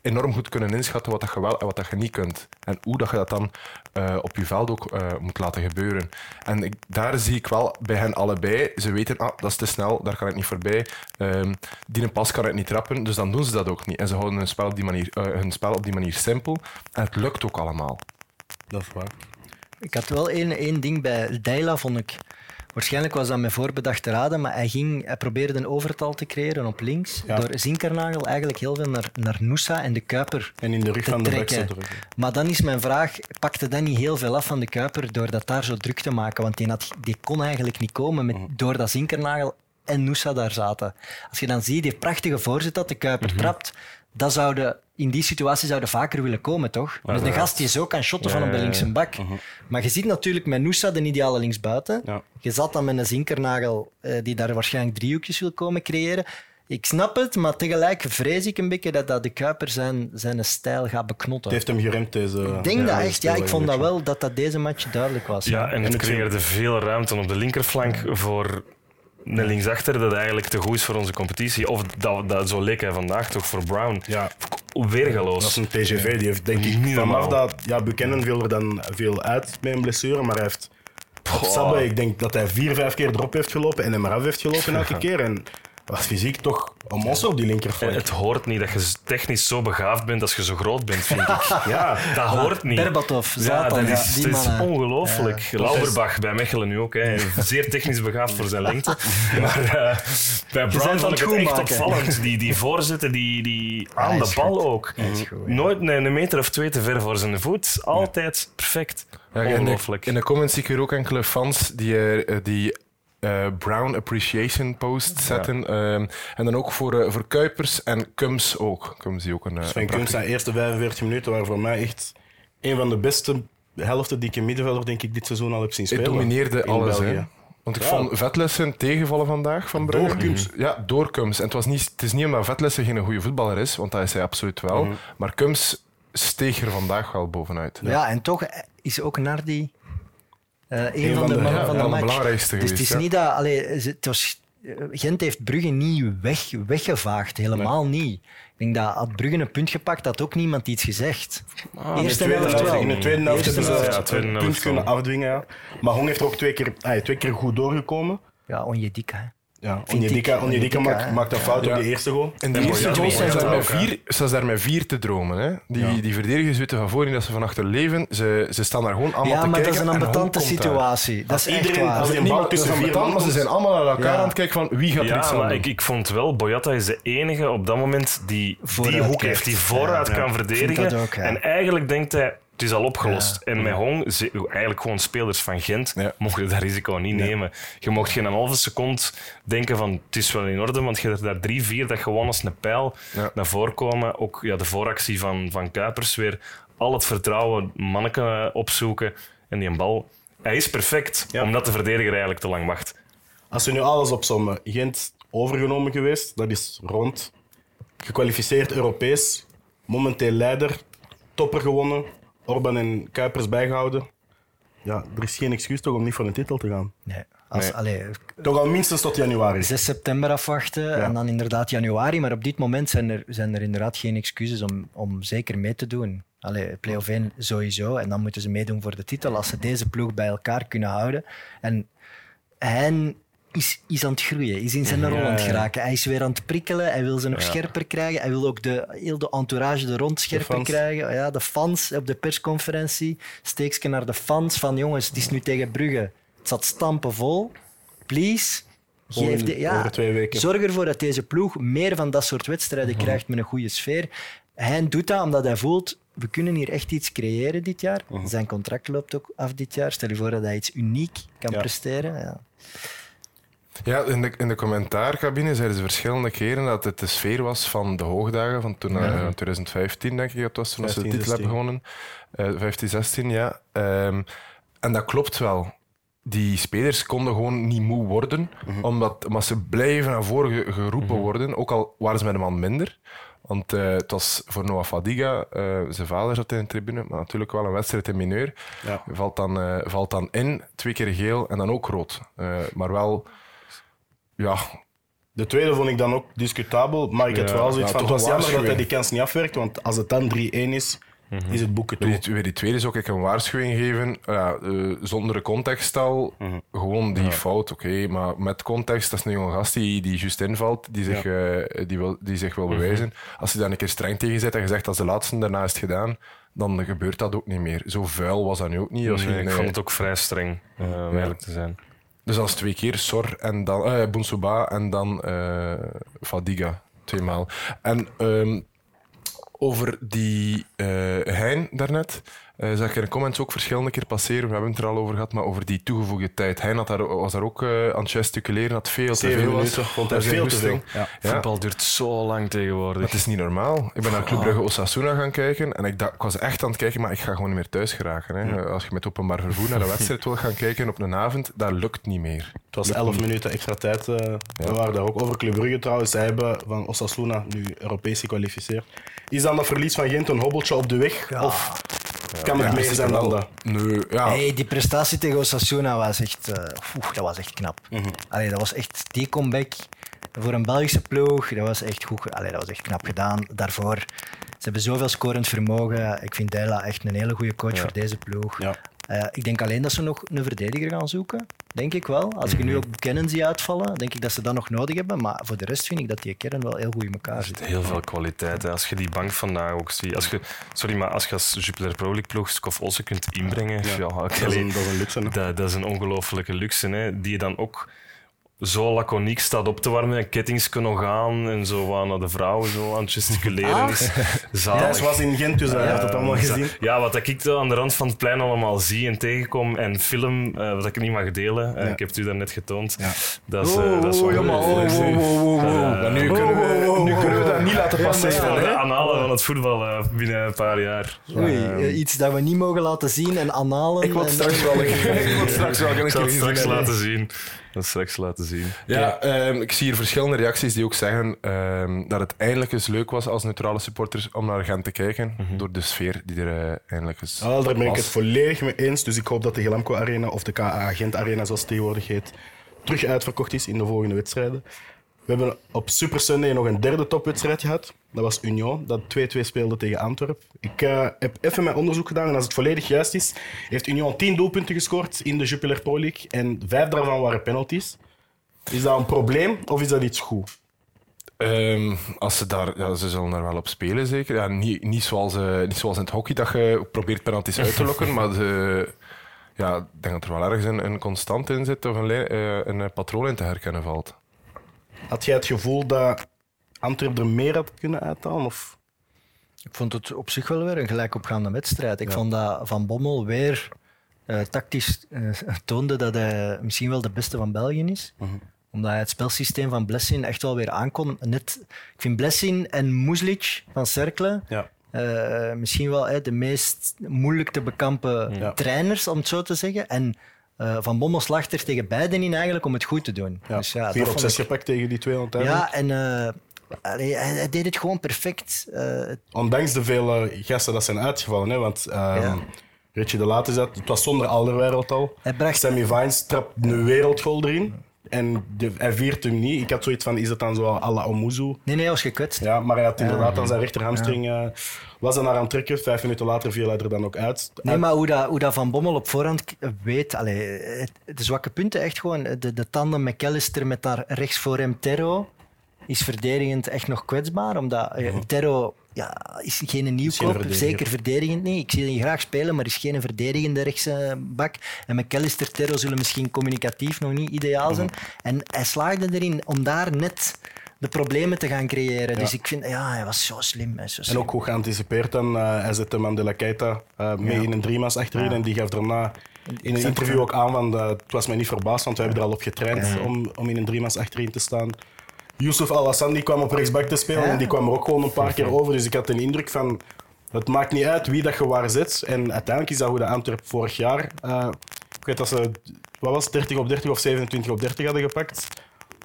enorm goed kunnen inschatten wat dat je wel en wat dat je niet kunt. En hoe dat je dat dan uh, op je veld ook uh, moet laten gebeuren. En ik, daar zie ik wel bij hen allebei, ze weten, ah, dat is te snel, daar kan ik niet voorbij. Um, die een pas kan ik niet trappen, dus dan doen ze dat ook niet. En ze houden hun spel op die manier, uh, hun spel op die manier simpel. En het lukt ook allemaal. Dat is waar. Ik had wel één, één ding bij Deila, vond ik Waarschijnlijk was dat met voorbedachte raden, maar hij, ging, hij probeerde een overtal te creëren op links. Door Zinkernagel eigenlijk heel veel naar, naar Noosa en de Kuiper En in de rug van de bek te drukken. Maar dan is mijn vraag, pakte dat niet heel veel af van de Kuiper door dat daar zo druk te maken? Want die, had, die kon eigenlijk niet komen met, mhm. door dat Zinkernagel en Noosa daar zaten. Als je dan ziet, die prachtige voorzet dat de Kuiper mm trapt, dat zouden, in die situatie zouden vaker willen komen, toch? Met een gast die zo kan shotten van op de linkse bak. Mhm. Maar je ziet natuurlijk met Noosa de ideale linksbuiten. Ja. Je zat dan met een zinkernagel uh, die daar waarschijnlijk driehoekjes wil komen creëren. Ik snap het, maar tegelijk vrees ik een beetje dat, dat de Kuiper zijn, zijn stijl gaat beknotten. Het heeft hem geremd deze... Ik denk dat echt. Ja, ik vond dat wel dat dat deze match duidelijk was. Ja, en het creëerde veel ruimte op de linkerflank voor een linksachter dat eigenlijk te goed is voor onze competitie. Of dat, dat zo leek hij vandaag toch voor Brown. Ja. Weergaloos. Dat is een TGV. Die heeft denk ik Niet vanaf dat... Ja, Buchanan viel er dan veel uit met een blessure, maar hij heeft... Sabbe, ik denk dat hij vier, vijf keer erop heeft gelopen en hem eraf heeft gelopen elke keer. En was fysiek toch een monster op die linkerflank. Het hoort niet dat je technisch zo begaafd bent als je zo groot bent, vind ik. [LAUGHS] ja, dat hoort niet. Berbatov, ja, dat is, is ongelooflijk. Ja. Lauberbach bij Mechelen nu ook. Hè. [LAUGHS] Zeer technisch begaafd voor zijn lengte. [LAUGHS] Maar uh, bij Brown vond ik het echt opvallend. Die, die voorzetten, die, die aan de bal ook. Nooit een, meter of twee te ver voor zijn voet. Altijd perfect. Ongelooflijk. In de, comments zie ik er ook enkele fans die, uh, die uh, Brown Appreciation Post zetten. Ehm, en dan ook voor, uh, voor Kuipers en Kums ook. Kums die ook een, Sven Kums, zijn eerste 45 minuten waren voor mij echt een van de beste helften die ik in middenvelder denk ik dit seizoen al heb zien spelen. Hij domineerde alles, hè? Want ik vond Vetlessen tegenvallen vandaag van Brugge. Door Kums? Ja, door Kums. En het, was niet, het is niet omdat Vetlessen geen goede voetballer is, want dat is hij absoluut wel. Mhm. Maar Kums steeg er vandaag wel bovenuit. Ja, en toch is ook Nardi uh, een, van, de, mannen van de, match. belangrijkste dus het is niet dat... Allee, het was, Gent heeft Brugge niet weg, weggevaagd, helemaal niet. Ik denk dat had Brugge een punt gepakt, had ook niemand iets gezegd. Ah, Eerste helft wel. In de tweede helft hebben ze een punt kunnen afdwingen. Ja. Maar Hong heeft er ook twee keer, ah, twee keer goed doorgekomen. Ja, Onjedika. Ja, Onyedika, Onyedika maakt, maakt een fout op de eerste goal. In de eerste goal staan ze daar met vier, daar met vier te dromen. Hè. Die, die verdedigers weten van voren dat ze van achter leven. Ze, ze staan daar gewoon allemaal te kijken. Ja, maar dat is een ambetante situatie. Dat is iedereen, Als een bal tussen vier maar ze zijn allemaal naar elkaar aan het kijken van wie gaat er iets maar ik, ik vond wel, Boyata is de enige op dat moment die die hoek heeft, die vooruit kan verdedigen. En eigenlijk denkt hij, het is al opgelost. En met Hong, eigenlijk gewoon spelers van Gent, ja. mochten dat risico niet nemen. Je mocht geen een halve seconde denken van het is wel in orde, want je hebt daar drie, vier dat gewoon als een pijl naar voren komen. Ook ja, de vooractie van, van Kuipers weer. Al het vertrouwen, manneken opzoeken en die een bal. Hij is perfect, omdat de verdediger eigenlijk te lang wacht. Als we nu alles opzommen, Gent overgenomen geweest, dat is rond. Gekwalificeerd Europees, momenteel leider, topper gewonnen, Orban en Kuipers bijgehouden. Ja, er is geen excuus toch om niet voor een titel te gaan. Nee. Als, toch al minstens tot januari. 6 september afwachten en dan inderdaad januari. Maar op dit moment zijn er, zijn er inderdaad geen excuses om, om zeker mee te doen. Allee, play-off 1 sowieso. En dan moeten ze meedoen voor de titel. Als ze deze ploeg bij elkaar kunnen houden. En hen is, is aan het groeien, is in zijn rol aan het geraken. Hij is weer aan het prikkelen, hij wil ze nog scherper krijgen. Hij wil ook de, heel de entourage er rond scherper krijgen. Ja, de fans op de persconferentie, steekje naar de fans van jongens, het is nu tegen Brugge. Het zat stampen vol. Please, Geef de, ja, zorg ervoor dat deze ploeg meer van dat soort wedstrijden mhm. krijgt met een goede sfeer. Hij doet dat omdat hij voelt, we kunnen hier echt iets creëren dit jaar. Mhm. Zijn contract loopt ook af dit jaar. Stel je voor dat hij iets uniek kan presteren. Ja. Ja, in de, in de commentaarcabine zeiden ze verschillende keren dat het de sfeer was van de hoogdagen van toen, ja. 2015, eh, denk ik dat was, toen ze de titel hebben gewonnen. Uh, 15, 16, ja. Um, en dat klopt wel. Die spelers konden gewoon niet moe worden, mhm. omdat, omdat ze blijven naar voren geroepen mhm. worden, ook al waren ze met een man minder. Want uh, het was voor Noah Fadiga, uh, zijn vader zat in de tribune, maar natuurlijk wel een wedstrijd in mineur. Ja. Valt, dan, uh, valt dan in, twee keer geel en dan ook rood. maar wel ja, De tweede vond ik dan ook discutabel, maar ik had Ja, vooral zoiets ja, van, toch het was jammer dat hij die kans niet afwerkt, want als het dan 3-1 is, is het boeken toe. Bij die, bij die tweede zou ik een waarschuwing geven, ja, eh, zonder de context al. Mhm. Gewoon die fout, oké. maar met context, dat is een jonge gast die, die juist invalt, die zich, eh, die wil, die zich wil Mhm. bewijzen. Als je daar een keer streng tegen zet en je zegt dat is de laatste, daarna is het gedaan, dan gebeurt dat ook niet meer. Zo vuil was dat nu ook niet. Als je Nee, ik vond het ook vrij streng, eh, om eerlijk te zijn. Dus dat is twee keer Sor en dan eh en dan eh, Fadiga. Tweemaal. En ehm, over die eh Hein daarnet, eh zag ik in de comments ook verschillende keer passeren. We hebben het er al over gehad, maar over die toegevoegde tijd. Hein had daar, was daar ook eh, aan het gesticuleren, dat veel te veel was. hij zijn veel te veel. Ja. Ja. Voetbal duurt zo lang tegenwoordig. Dat is niet normaal. Ik ben naar Club Brugge Osasuna gaan kijken en ik, dacht, ik was echt aan het kijken, maar ik ga gewoon niet meer thuis geraken. Hè. Als je met openbaar vervoer naar een [LAUGHS] wedstrijd wil gaan kijken op een avond, dat lukt niet meer. Het was 11 minuten extra tijd. eh, We waren daar ook over. Club Brugge trouwens, zij hebben van Osasuna nu Europees gekwalificeerd. Is dan dat verlies van Gent een hobbeltje op de weg? Of kan het meer zijn dan dat? Nee, ja. Hey, die prestatie tegen Osasuna was echt, oeh, dat was echt knap. Allee, dat was echt die comeback voor een Belgische ploeg. Dat was echt goed. Allee, dat was echt knap gedaan. Daarvoor, ze hebben zoveel scorend vermogen. Ik vind Dela echt een hele goede coach voor deze ploeg. Ja. Eh, ik denk alleen dat ze nog een verdediger gaan zoeken. Denk ik wel. Als ik nu ook Kennen zie uitvallen, denk ik dat ze dat nog nodig hebben. Maar voor de rest vind ik dat die kern wel heel goed in elkaar zit. Heel veel kwaliteit. Hè. Als je die bank vandaag ook ziet. Als je, sorry, maar als je als Jupiler Pro League ploeg Skof Olsen kunt inbrengen. Ja. Dat is een, dat is een luxe. hè. dat, dat is een ongelofelijke luxe. Hè. Die je dan ook zo laconiek staat op te warmen. En kettings kunnen gaan. En zo naar de vrouwen zo aan het gesticuleren is. Zalig. Thijs was in Gent, dus hij heeft het allemaal gezien. Ja, wat ik zo aan de rand van het plein allemaal zie en tegenkom en film, eh, wat ik niet mag delen, eh, ik heb het u daarnet getoond, dat is, eh, dat is Oh, ja, maar, oh, oh, oh, oh, oh. Eh, nu kunnen, we, nu kunnen we dat niet laten Ja, passeren. de hè? analen van het voetbal eh, binnen een paar jaar. Oei, Eh, eh, iets dat we niet mogen laten zien en analen. Ik wil straks wel een keer, [LAUGHS] ik wil straks wel een ik keer zal het gezien straks hebben. laten zien. Dat straks laten zien. Ja, ehm, ik zie hier verschillende reacties die ook zeggen ehm, dat het eindelijk eens leuk was als neutrale supporters om naar Gent te kijken. Door de sfeer die er eh, eindelijk eens Ah, daar ben ik het volledig mee eens. Dus ik hoop dat de Glamco Arena, of de KA Gent Arena zoals het tegenwoordig heet, terug uitverkocht is in de volgende wedstrijden. We hebben op Super Sunday nog een derde topwedstrijd gehad. Dat was Union, dat 2-2 speelde tegen Antwerpen. Ik eh, heb even mijn onderzoek gedaan en als het volledig juist is, heeft Union 10 doelpunten gescoord in de Jupiler Pro League en vijf daarvan waren penalties. Is dat een probleem of is dat iets goed? Ehm, als ze, daar, ja, ze zullen daar wel op spelen, zeker. Ja, niet, niet, zoals, eh, niet zoals in het hockey, dat je probeert penalties uit te lokken, [LAUGHS] maar ze, ja, ik denk dat er wel ergens een, een constant in zit of een, eh, een eh, patroon in te herkennen valt. Had jij het gevoel dat Antwerpen er meer had kunnen uithalen? Of? Ik vond het op zich wel weer een gelijkopgaande wedstrijd. Ik vond dat Van Bommel weer eh, tactisch eh, toonde dat hij misschien wel de beste van België is. Omdat hij het spelsysteem van Blessin echt wel weer aankon. Net, ik vind Blessin en Muslic van Cercle Ja. eh, misschien wel de meest moeilijk te bekampen Ja. trainers, om het zo te zeggen. En eh, Van Bommel slaagt er tegen beiden in eigenlijk om het goed te doen. Ja, Dus ja, vier dat op zes gepakt tegen die 200 uiteindelijk. Ja, en eh, allee, hij, hij deed het gewoon perfect. Ondanks de vele gasten dat zijn uitgevallen. Hè? Want ehm Ja. Richie de Laat is uit. Het was zonder Alderweireld al. Bracht- Sammy Vines trapt een wereldgoal erin. En de, hij viert hem niet. Ik had zoiets van, is het dan zo à la Omuzu? nee, nee, hij was gekwetst. Ja, maar hij had inderdaad aan zijn rechterhamstring... eh, was dan naar aan het trekken. Vijf minuten later viel hij er dan ook uit. Nee, maar hoe dat, hoe dat Van Bommel op voorhand weet, allee, het- de zwakke punten echt gewoon, de, de tandem McAllister met daar rechts voor hem Terro, is verdedigend echt nog kwetsbaar, omdat eh, Terro ja, is geen nieuwkoop, verdediger. zeker verdedigend niet. Ik zie die graag spelen, maar is geen verdedigende rechtse bak. En McAllister, Terro zullen misschien communicatief nog niet ideaal zijn. En hij slaagde erin om daar net de problemen te gaan creëren. Dus ik vind, ja, hij was zo slim. Hij zo En ook goed geanticipeerd dan. eh, hij zette Mandela Keita eh, mee in een driemans achterin. En die gaf daarna in een interview ook aan van... eh, het was mij niet verbaasd, want we hebben er al op getraind om, om in een driemans achterin te staan. Yusuf Al-Hassan kwam op rechtsback te spelen Ja. en die kwam er ook gewoon een paar keer over. Dus ik had de indruk van... Het maakt niet uit wie dat je waar zet. En uiteindelijk is dat hoe de Antwerp vorig jaar... eh, ik weet dat ze... Wat was het, 30 op 30 of 27 op 30 hadden gepakt.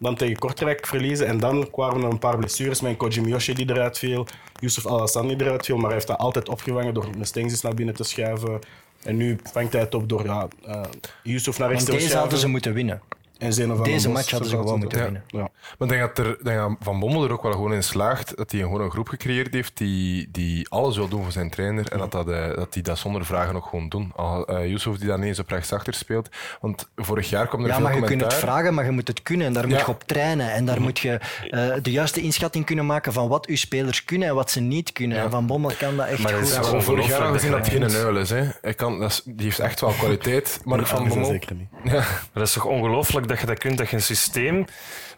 Dan tegen Kortrijk verliezen. En dan kwamen er een paar blessures met Koji Miyoshi die eruit viel. Yusuf Al-Hassan die eruit viel. Maar hij heeft dat altijd opgevangen door een Stengsis naar binnen te schuiven. En nu vangt hij het op door ja, eh, Yusuf naar rechts te deze schuiven. hadden ze moeten winnen. En Zeno van Deze match hadden ze gewoon moeten winnen. Ja. Maar ik denk dat, er, denk dat Van Bommel er ook wel gewoon in slaagt dat hij gewoon een groep gecreëerd heeft die, die alles wil doen voor zijn trainer en dat, dat, eh, dat die dat zonder vragen ook gewoon doen. Al, eh Yusuf die dan ineens op rechtsachter speelt. Want vorig jaar kwam er Ja, veel maar je kunt het vragen, maar je moet het kunnen. En daar moet je op trainen. En daar moet je eh, de juiste inschatting kunnen maken van wat uw spelers kunnen en wat ze niet kunnen. En Van Bommel kan dat echt Maar goed. is Ja, vorig jaar al gezien dat geen uil is. Hè. Hij kan, dat is, die heeft echt wel [LAUGHS] kwaliteit. Maar Van dat Bommel... zeker niet. Ja, Maar dat is toch ongelooflijk dat je dat kunt, dat je een systeem...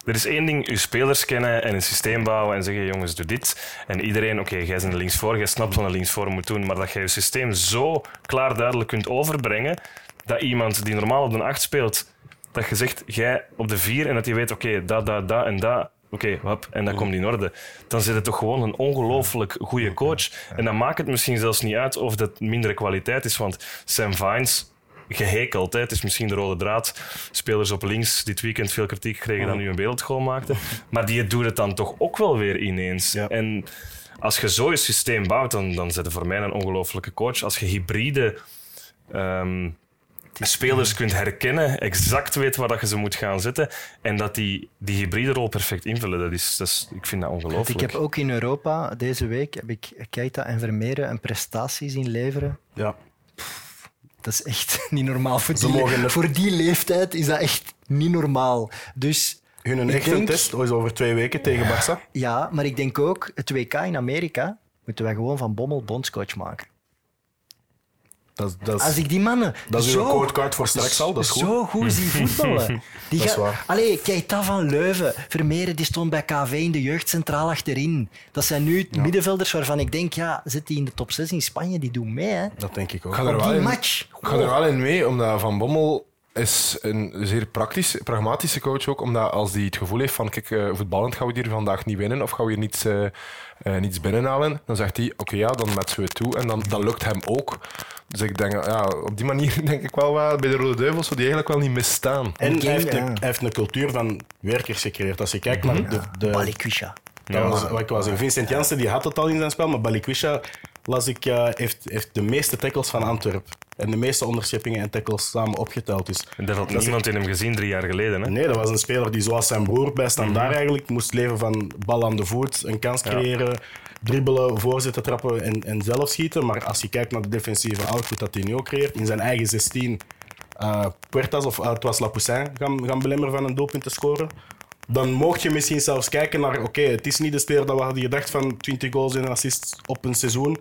Er is één ding, je spelers kennen en een systeem bouwen en zeggen, jongens, doe dit. En iedereen, oké, jij bent een linksvoor, jij snapt wat een linksvoor moet doen, maar dat je je systeem zo klaar duidelijk kunt overbrengen, dat iemand die normaal op de 8 speelt, dat je zegt, jij op de 4 en dat hij weet, oké, dat, dat, dat en dat, oké, hop, en dat komt in orde. Dan zit het toch gewoon een ongelooflijk goede coach. En dan maakt het misschien zelfs niet uit of dat mindere kwaliteit is, want Sam Vines gehekeld. Hè. Het is misschien de rode draad. Spelers op links dit weekend veel kritiek kregen dan nu een wereldgoal maakte. Maar die doet het dan toch ook wel weer ineens. Ja. En als je zo je systeem bouwt, dan, dan zit er voor mij een ongelofelijke coach. Als je hybride ehm, spelers kunt herkennen, exact weet waar dat je ze moet gaan zetten en dat die die hybride rol perfect invullen, dat is, dat is, ik vind dat ongelooflijk. ik heb ook in Europa deze week heb ik Keita en Vermeeren een prestatie zien leveren. Ja. Dat is echt [LAUGHS] niet normaal. Voor die, mogen voor die leeftijd is dat echt niet normaal. Dus Hun echte denk- test is over twee weken tegen Barça. ja, maar ik denk ook, het WK in Amerika moeten wij gewoon van Bommel bondscoach maken. Dat, dat, is- Als ik die mannen dat is zo, uw codecard voor straks al, dat is goed. zo goed zie voetballen. [LAUGHS] Die Dat is ga- waar. Allee, Keita van Leuven, Vermeeren die stond bij KV in de jeugd centraal achterin. Dat zijn nu middenvelders waarvan ik denk, ja, zit die in de top 6 in Spanje, die doen mee. Hè. Dat denk ik ook. Ik ga er Op wel die in- match. Ik ga er wel in mee, omdat Van Bommel is een zeer praktisch, pragmatische coach ook. Omdat als hij het gevoel heeft van, kijk, eh, voetballend gaan we hier vandaag niet winnen of gaan we hier niets, eh, eh, niets binnenhalen, dan zegt hij, oké ja, dan metsen we het toe. En dan, dat lukt hem ook. Dus ik denk, ja, op die manier [LAUGHS] denk ik wel wel bij de Rode Duivels zou die eigenlijk wel niet misstaan. En hij heeft, ja. een, hij heeft een cultuur van werkers gecreëerd. Als je kijkt naar de, de, Balikwisha. dat was, wat ik wou zeggen, Vincent Janssen die had het al in zijn spel, maar Balikwisha las ik, eh, heeft, heeft de meeste tackles van Antwerpen. En de meeste onderscheppingen en tackles samen opgeteld. Dus En dat had dat is- niemand in hem gezien drie jaar geleden. Hè? Nee, dat was een speler die zoals zijn broer bij Standaard eigenlijk moest leven van bal aan de voet, een kans creëren, dribbelen, voorzetten, trappen en, en zelf schieten. Maar als je kijkt naar de defensieve output dat hij nu ook creëert, in zijn eigen 16, eh Puertas of uh, het was Lapoussin gaan, gaan belemmeren van een doelpunt te scoren. Dan mocht je misschien zelfs kijken naar, oké, het is niet de speler dat we hadden gedacht van 20 goals en assists op een seizoen.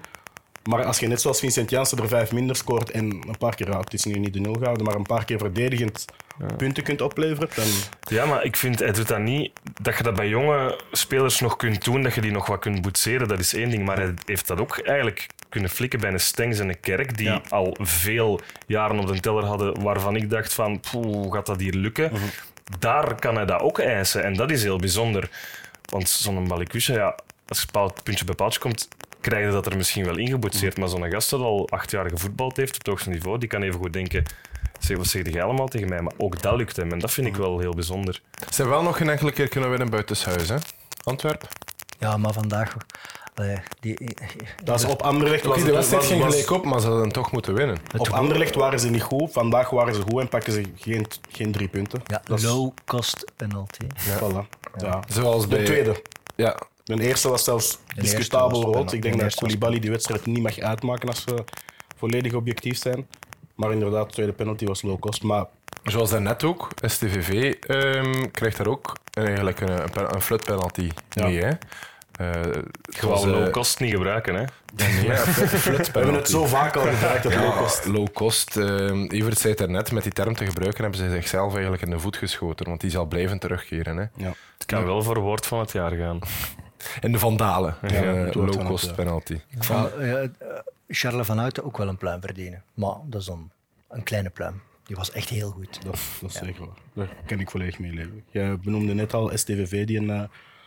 Maar als je net zoals Vincent Janssen er vijf minder scoort en een paar keer, ja, het is nu niet de nul gehouden, maar een paar keer verdedigend punten kunt opleveren, dan... Ja, maar ik vind, hij doet dat niet. Dat je dat bij jonge spelers nog kunt doen, dat je die nog wat kunt boetseren, dat is één ding. Maar hij heeft dat ook eigenlijk kunnen flikken bij een Stengs en een Kerk, die Ja. al veel jaren op de teller hadden, waarvan ik dacht van, poeh, hoe gaat dat hier lukken? Daar kan hij dat ook eisen. En dat is heel bijzonder. Want zo'n Balikusha, ja, als je paal- puntje bij paaltje komt, krijg je dat er misschien wel ingeboetseerd. Maar zo'n gast dat al acht jaar gevoetbald heeft op het hoogste niveau, die kan even goed denken... Zeg, wat zeg jij allemaal tegen mij? Maar ook dat lukt hem. En dat vind ik wel heel bijzonder. Ze hebben wel nog geen enkele keer kunnen winnen buitenshuis, hè? Antwerp. Ja, maar vandaag... allee, die, Dat is op Anderlecht was Oké, de wedstrijd ging gelijk op, maar ze hadden toch moeten winnen. Op Anderlecht waren ze niet goed, vandaag waren ze goed en pakken ze geen, geen drie punten. ja, Dat is- low-cost penalty. Voilà. Ja. Zoals bij... De tweede. Ja, De eerste was zelfs discutabel rood. Ik denk De dat Koulibaly die wedstrijd niet mag uitmaken als we volledig objectief zijn. Maar inderdaad, de tweede penalty was low cost. Maar zoals daarnet ook, STVV ehm, krijgt daar ook eigenlijk een, een, een flut penalty Ja. mee. Hè? Eh, Gewoon eh, low cost niet gebruiken, hè? nee, ja, [LAUGHS] we hebben het zo vaak al gebruikt, dat low cost. low cost. ehm, Evert zei het daarnet, met die term te gebruiken hebben ze zichzelf eigenlijk in de voet geschoten, want die zal blijven terugkeren. Hè? Ja. Het kan wel voor woord van het jaar gaan. [LAUGHS] En de vandalen, Ja, eh, het woord van low cost het jaar. penalty. Ik vond eh, eh, Charles van Houten ook wel een pluim verdienen. Maar dat is dan een kleine pluim. Die was echt heel goed. Dat, dat is zeker waar. Daar kan ik volledig mee leven. Jij benoemde net al STVV die een uh,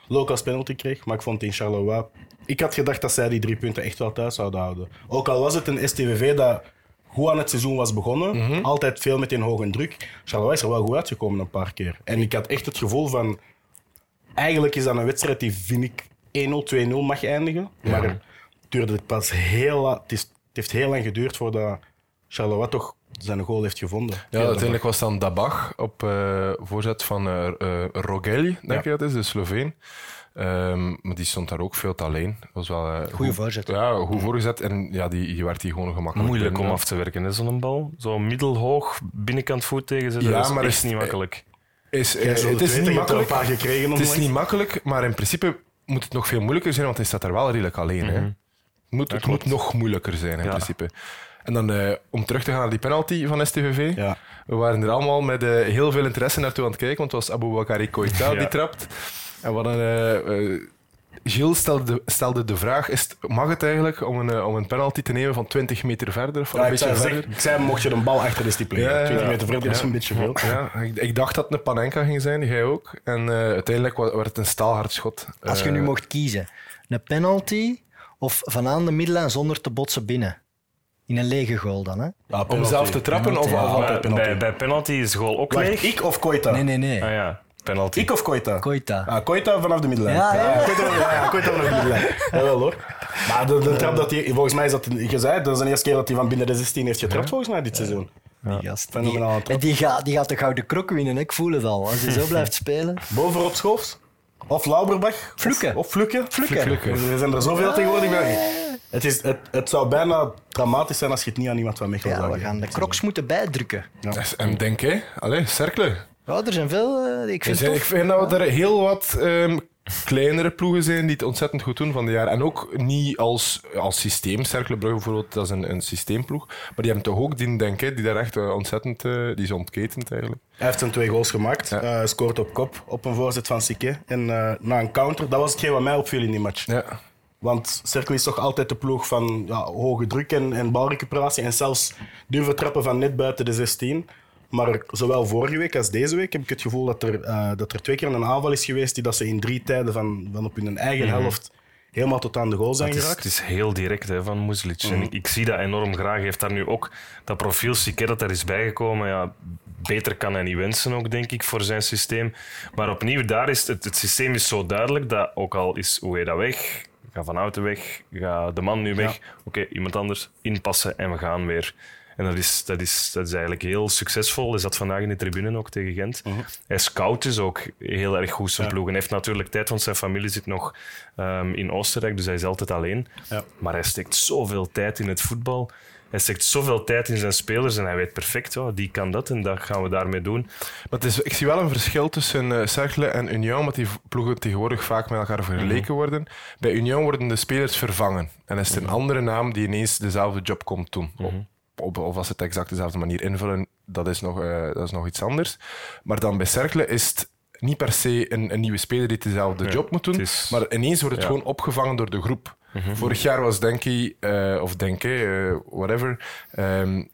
low cost penalty kreeg, maar ik vond in Charleroi... Ik had gedacht dat zij die drie punten echt wel thuis zouden houden. Ook al was het een STVV dat goed aan het seizoen was begonnen, altijd veel met een hoge druk. Charleroi is er wel goed uitgekomen een paar keer. En ik had echt het gevoel van... Eigenlijk is dat een wedstrijd die, vind ik, 1-0, 2-0 mag eindigen. Maar het duurde pas heel la- het, is, het heeft heel lang geduurd voordat Charleroi toch zijn goal heeft gevonden. Ja, uiteindelijk was dan Dabach op uh, voorzet van uh, uh, Rogel, denk ja. ik dat is, de Sloveen. Um, maar die stond daar ook veel te alleen. was wel, uh, Goeie voorzet. Ja, goed voorgezet. En ja, die, die werd hier gewoon gemakkelijk. Moeilijk om af te werken, zo'n bal. Zo middelhoog, binnenkant voet tegenzetten, ja, dat is maar echt is, niet makkelijk. Is, uh, het is niet makkelijk. Een paar gekregen het is niet makkelijk, maar in principe moet het nog veel moeilijker zijn, want hij staat daar wel redelijk alleen. Mm -hmm. hè. Moet, het moet nog moeilijker zijn, in ja. principe. En dan uh, om terug te gaan naar die penalty van STVV. Ja. We waren er allemaal met uh, heel veel interesse naartoe aan het kijken, want het was Abu Bakari Koita [LAUGHS] ja. die trapt. En wat een, uh, Gilles stelde, stelde de vraag: is het, mag het eigenlijk om een, om een penalty te nemen van 20 meter verder? Of ja, een ik, zei, verder? ik zei, mocht je een bal achter de stipelen. Ja, 20 meter verder is een beetje veel. Ja, ik, ik, dacht dat het een Panenka ging zijn, jij ook. En uiteindelijk werd het een staalhard schot. Als je nu mocht kiezen, een penalty of van aan de middenlijn zonder te botsen binnen? In een lege goal dan, hè? Ja, om zelf te trappen penalty, of, of altijd penalty? Bij, bij penalty is de goal ook Wacht, leeg. ik of Koita? Nee, nee, nee. Ah ja, penalty. Ik of Koita? Koita. Ah, Koita vanaf de middenlijn. Ja, ja. Koita, ja, ja, Koita vanaf de middenlijn. [LAUGHS] Jawel hoor. Maar de, de trap dat hij... Volgens mij is dat gezegd. Dat is de eerste keer dat hij van binnen de 16 heeft getrapt, volgens mij, dit seizoen. Die gast. Die, die, gaat, die gaat de gouden krok winnen, ik voel het al. Als hij zo [LAUGHS] blijft spelen. Bovenop Schoofs? Of Lauberbach? Fluke. Of, of? Fluke. Fluke. Er zijn er zoveel tegenwoordig bij. Het, is, het, het zou bijna dramatisch zijn als je het niet aan iemand van Mechelen Ja, zou we geven. gaan de crocs moeten bijdrukken. Dus, En denk, hè? Allee, cerkelen. Ja, er zijn veel, eh, ik vind zijn- ik vind dat er heel wat ehm, kleinere ploegen zijn die het ontzettend goed doen van de jaar. En ook niet als, als systeem. Cerkelenbrugge bijvoorbeeld, dat is een, een systeemploeg. Maar die hebben toch ook die, denk ik, die daar echt eh, ontzettend... eh, die is ontketend eigenlijk. Hij heeft zijn twee goals gemaakt. Ja. Eh, scoort op kop op een voorzet van Sique. En eh, na een counter, dat was hetgeen wat mij opviel in die match. Ja. Want Cercle is toch altijd de ploeg van ja, hoge druk en, en balrecuperatie. En zelfs durven trappen van net buiten de 16. Maar zowel vorige week als deze week heb ik het gevoel dat er, eh, dat er twee keer een aanval is geweest die dat ze in drie tijden van, van op hun eigen helft helemaal tot aan de goal zijn Het is, geraakt. het is heel direct hè, van Muslic. En ik, ik zie dat enorm graag. Hij heeft daar nu ook dat profiel Sique dat er is bijgekomen. Ja, beter kan hij niet wensen ook, denk ik, voor zijn systeem. Maar opnieuw, daar is het, het systeem is zo duidelijk dat ook al is hoe hij dat weg, ga Van Houten weg, ga de man nu weg, oké, iemand anders inpassen en we gaan weer. En dat is, dat, is, dat is eigenlijk heel succesvol. Hij zat vandaag in de tribune ook tegen Gent. Hij scout dus ook heel erg goed zijn ploeg. En heeft natuurlijk tijd, want zijn familie zit nog ehm, in Oostenrijk, dus hij is altijd alleen. Ja. Maar hij steekt zoveel tijd in het voetbal. Hij steekt zoveel tijd in zijn spelers en hij weet perfect, ja, die kan dat en dat gaan we daarmee doen. Maar het is, ik zie wel een verschil tussen eh Cercle en Union, omdat die ploegen tegenwoordig vaak met elkaar vergeleken worden. Bij Union worden de spelers vervangen. En is het een andere naam die ineens dezelfde job komt doen. Of, of als ze het exact dezelfde manier invullen, dat is, nog, eh, dat is nog iets anders. Maar dan bij Cercle is het niet per se een, een nieuwe speler die dezelfde job moet doen, is- maar ineens wordt het Ja. gewoon opgevangen door de groep. Vorig jaar was Denki, eh, of Denke, eh, whatever, ehm,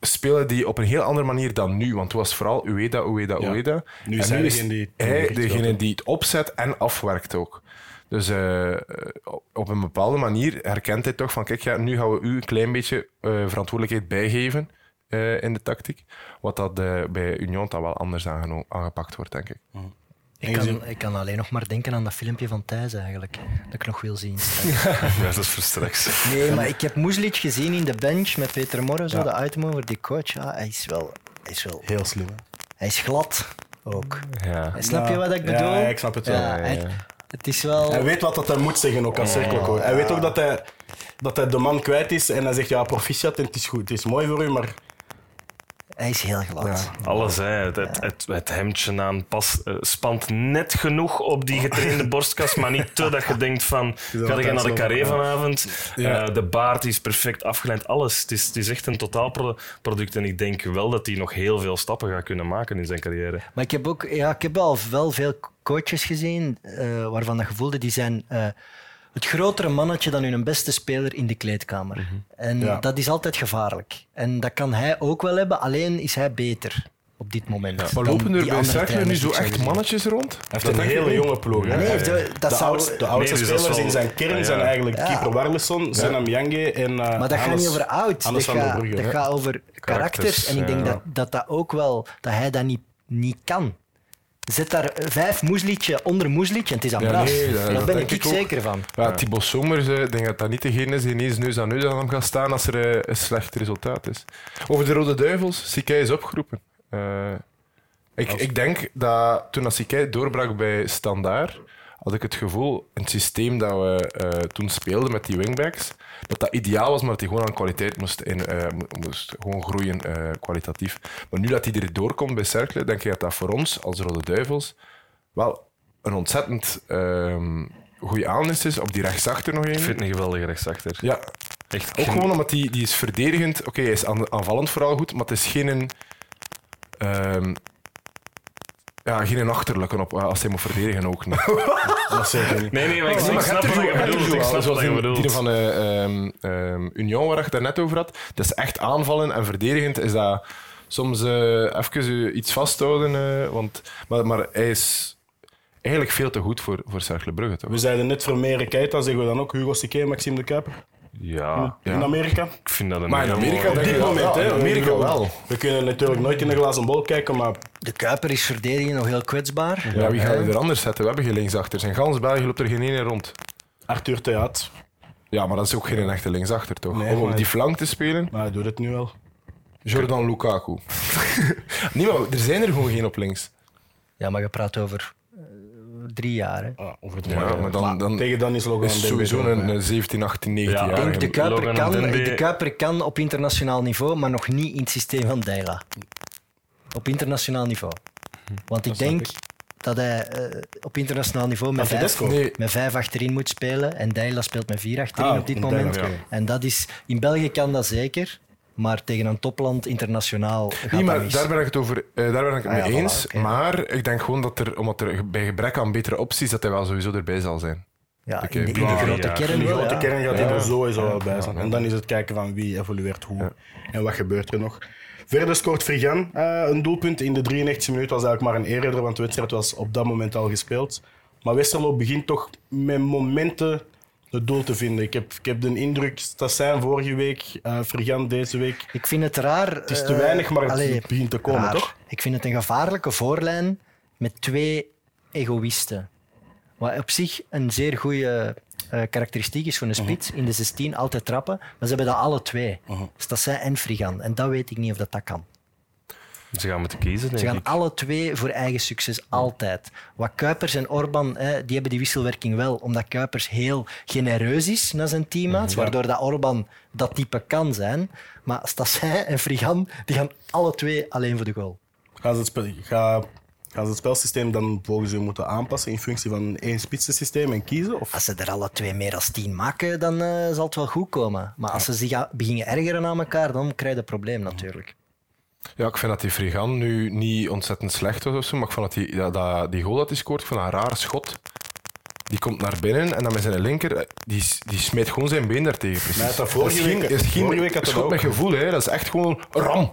spelen die op een heel andere manier dan nu. Want het was vooral Ueda, Ueda, Ja. Ueda. Nu en hij nu die- hij degene die het opzet en afwerkt ook. Dus eh, op een bepaalde manier herkent hij toch van, kijk, ja, nu gaan we u een klein beetje eh, verantwoordelijkheid bijgeven eh, in de tactiek. Wat dat bij Union dan wel anders aangeno- aangepakt wordt, denk ik. Ik kan, ik kan alleen nog maar denken aan dat filmpje van Thijs eigenlijk. Dat ik nog wil zien. [LAUGHS] Ja, dat is voor straks. Nee, maar ik heb Moeslic gezien in de bench met Peter Morren, zo, de item over die coach. Ja, hij is wel... Hij is, wel, Heel slim. hè? hij is glad ook. Ja. Snap je wat ik bedoel? ja, ik snap het wel. Ja, hij- het is wel... Hij weet wat dat hij moet zeggen, ook als cirkelcoach. Hij weet ook dat hij, dat hij de man kwijt is en hij zegt, ja, proficiat en het is goed, het is mooi voor u, maar Hij is heel glad. Alles, hè. Het, het, het, het hemdje aan pas, eh, spant net genoeg op die getrainde borstkas, maar niet te dat je denkt van, [LAUGHS] ga altijd naar de carré vanavond? Ja. Eh, de baard is perfect afgeleid, alles. Het is, het is echt een totaalproduct en ik denk wel dat hij nog heel veel stappen gaat kunnen maken in zijn carrière. Maar ik heb ook ja, ik heb al wel veel coaches gezien eh, waarvan dat gevoelde die zijn eh, het grotere mannetje dan hun beste speler in de kleedkamer. En Ja. dat is altijd gevaarlijk. En dat kan hij ook wel hebben, alleen is hij beter op dit moment. Maar dan lopen er die bij Cercle nu zo echt mannetjes rond? hij heeft een hele jonge ploeg. hè. Nee, de- dat de, zou- oudste, de oudste Nee, dus is spelers in zijn kern ja. zijn eigenlijk Ja. Kieper Warleson, Zenam Yange en uh, Maar dat gaat niet over oud. Dat gaat, dat over karakters. En ik denk ja. dat, dat dat ook wel, dat hij dat niet, niet kan. Zet daar vijf Moeslietje onder Moeslietje en het is aan Ja, Bras. nee, dat- daar dat ben ik, ik zeker van. Ja, Thibaut Somers, eh, ik denk dat dat niet degene is die ineens neus aan neus aan hem gaat staan als er eh, een slecht resultaat is. Over de Rode Duivels, Sikai is opgeroepen. Eh, ik, ik denk dat toen Sikai doorbrak bij Standaard, had ik het gevoel, het systeem dat we eh, toen speelden met die wingbacks, dat dat ideaal was, maar dat hij gewoon aan kwaliteit moest, in, eh, mo- moest gewoon groeien eh, kwalitatief. Maar nu dat hij er doorkomt bij Cercle, denk ik dat dat voor ons als Rode Duivels wel een ontzettend ehm goede aanwinst is op die rechtsachter nog Ik één. vind het een geweldige rechtsachter. Ja, Echt ook geen- gewoon omdat die, die is verdedigend. Oké, hij is aan- aanvallend vooral goed, maar het is geen... een, ehm, ja, geen een achterlijke op, als hij moet verdedigen ook niet. [LAUGHS] Dat zeker niet. Nee, nee, maar ik, ik snap wat je bedoelt. Ik snap wat je die van eh, ehm, ehm, Union, waar je het daarnet over had. Dat is echt aanvallen en verdedigend is dat soms eh, even eh, iets vasthouden. eh, want, maar, maar hij is eigenlijk veel te goed voor, voor Cercle Brugge, toch? We zeiden net Vermeeren Keita, zeggen we dan ook Hugo Sique, Maxime de Kuiper Ja, in Amerika. ik vind dat een Maar in heel Amerika mooi- Op dit moment, hè. in Amerika wel. We kunnen natuurlijk nooit in de glazen bol kijken, maar De Kuiper is verdedigen nog heel kwetsbaar. Ja, wie gaan we er anders zetten? We hebben geen linksachter. In gans België loopt er geen ene rond. Arthur Theat, Ja, maar dat is ook geen echte linksachter, toch? Nee, Om op maar- die flank te spelen, maar hij doet het nu wel. Jordan Lukaku. [LAUGHS] nee, maar er zijn er gewoon geen op links. Ja, maar je praat over drie jaar. Hè. Ah, over het Ja, maar dan, dan Tegen dan is Logan is sowieso een, bij. een 17, 18, 19 Ja, Ik jaar. denk, de Kuiper, kan, de Kuiper kan op internationaal niveau, maar nog niet in het systeem van Deila. Op internationaal niveau. Want ik denk ik. dat hij eh, op internationaal niveau met vijf? Nee, met vijf achterin moet spelen. En Deila speelt met vier achterin Ah, op dit en moment. Deila, ja. En dat is, in België kan dat zeker, maar tegen een topland internationaal gaat nee, dat maar mis. daar ben ik het, over, eh, daar ben ik het Ah, mee ja, voilà, eens. Maar ik denk gewoon dat er, omdat er bij gebrek aan betere opties, dat hij wel sowieso erbij zal zijn. ja, in de, in de grote ja. kern In de wel, grote ja. kern gaat hij Ja. er sowieso wel bij zijn. En dan is het kijken van wie evolueert hoe en wat gebeurt er nog. Verder scoort Frigan eh, een doelpunt in de 93e minuut. was eigenlijk maar een eerder, want de wedstrijd was op dat moment al gespeeld. Maar Westerlo begint toch met momenten het doel te vinden. Ik heb, ik heb de indruk, Stassijn vorige week, eh Frigan deze week. Ik vind het raar. Het is te weinig, maar het begint te komen, toch? Ik vind het een gevaarlijke voorlijn met twee egoïsten. Wat op zich een zeer goede eh, karakteristiek is voor een spits. In de 16 altijd trappen. Maar ze hebben dat alle twee. Stassijn en Frigan. En dat weet ik niet of dat, dat kan. Ze gaan moeten kiezen, denk Ze gaan ik. alle twee voor eigen succes, altijd. Wat Kuipers en Orban, hè, die hebben die wisselwerking wel, omdat Kuipers heel genereus is naar zijn teammaats, waardoor dat Orban dat type kan zijn. Maar Stassijn en Frigan, die gaan alle twee alleen voor de goal. Gaan ze het, spel, ga, gaan ze het spelsysteem dan volgens u moeten aanpassen in functie van een één spitsensysteem en kiezen? Of? Als ze er alle twee meer dan tien maken, dan eh, zal het wel goed komen. Maar als ze zich beginnen ergeren aan elkaar, dan krijg je een probleem natuurlijk. Ja, ik vind dat die Frigan nu niet ontzettend slecht was of zo, maar ik vond dat die, dat, die goal dat hij scoort, dat een raar schot. Die komt naar binnen en dan met zijn linker, eh, die, die smeet gewoon zijn been daartegen. Precies. Maar hij had dat vorige week- is geen vorige week had dat schot met gevoel, hè. dat is echt gewoon ram.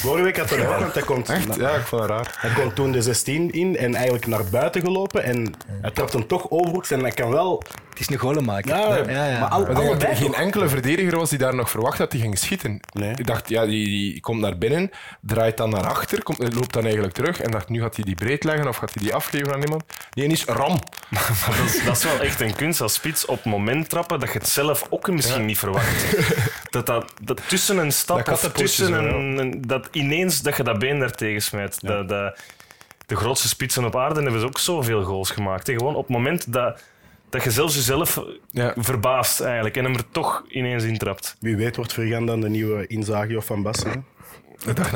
Vorige week had hij ook, want hij komt, Echt? Ja, ik vond dat raar. hij komt toen de 16 in en eigenlijk naar buiten gelopen. En hij trapt hem toch overhoeks en hij kan wel... Het is een goalemaker. Ja, ja, ja. maar al- dat er allebei geen enkele verdediger was die daar nog verwacht dat hij ging schieten. Nee. Ik dacht, ja, die, die komt naar binnen, draait dan naar achter, komt, loopt dan eigenlijk terug en dacht, nu gaat hij die breed leggen of gaat hij die afgeven aan iemand. Die is ram. [LAUGHS] Dat, is, dat is [LAUGHS] wel echt een kunst als spits op moment trappen dat je het zelf ook misschien niet verwacht. [LAUGHS] Dat, dat, dat tussen een stap Dat of tussen een, een- dat ineens dat je dat been daar tegen smijt. Dat, dat, de grootste spitsen op aarde hebben ze ook zoveel goals gemaakt. Gewoon op het moment dat, dat je zelfs jezelf Ja. verbaast eigenlijk en hem er toch ineens intrapt. Wie weet wordt Vergan dan de nieuwe Inzaghi of Van Basten.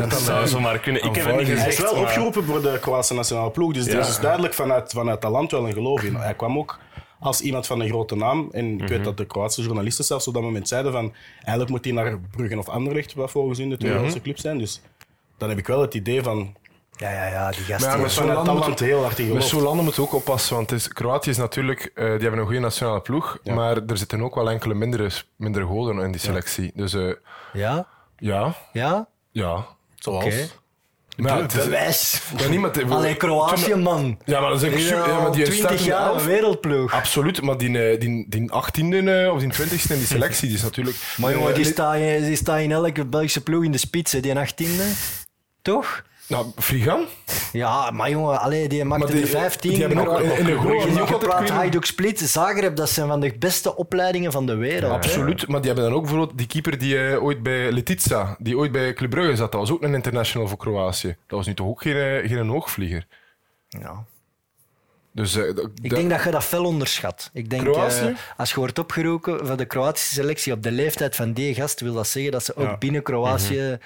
Dat zou zomaar kunnen. Ik heb het niet. Hij is wel maar- opgeroepen voor de Kroatische nationale ploeg, dus er Ja. is dus duidelijk vanuit, vanuit dat land wel een geloof in. Hij kwam ook als iemand van een grote naam. En ik Mhm. weet dat de Kroatische journalisten zelfs op dat moment zeiden van eigenlijk moet hij naar Brugge of Anderlecht, wat volgens hun de twee grootste clubs zijn. Dus dan heb ik wel het idee van Ja, ja, ja, die gasten. Maar ja, met zo'n vanuit landen dat moet land heel hard in Met geloof. zo'n landen moeten we ook oppassen, want is, Kroatië is natuurlijk, eh, die hebben een goede nationale ploeg, maar er zitten ook wel enkele mindere, mindere goden in die selectie. Dus eh, Ja? ja, Ja? Ja. Zoals. Oké. Maar het is- Bewijs. Ja, niet, maar het- Allee, Kroatië, man. Ja, maar dat is echt super. Ja, maar die staat 20 in de jaar elf. wereldploeg. Absoluut, maar die, eh, die, die 18e eh, of die 20e in die selectie, die is natuurlijk. Maar jongen, die Eh, staat in, die staat in elke Belgische ploeg in de spits, hè, die 18e. Toch? Nou, Frigan? Ja, maar jongen, allee, die maakte die- er 15. die hebben ook in- een goede Hajduk Split, Zagreb, dat zijn van de beste opleidingen van de wereld. Absoluut, maar die hebben dan ook bijvoorbeeld die keeper die eh, ooit bij Letitsa, die ooit bij Club Brugge zat, dat was ook een international voor Kroatië. Dat was nu toch ook geen, eh, geen hoogvlieger. Ja. Dus, eh, Ik denk dat je dat fel onderschat. Ik denk, als je wordt opgeroepen voor de Kroatische selectie op de leeftijd van die gast, wil dat zeggen dat ze ook Ja. binnen Kroatië eh,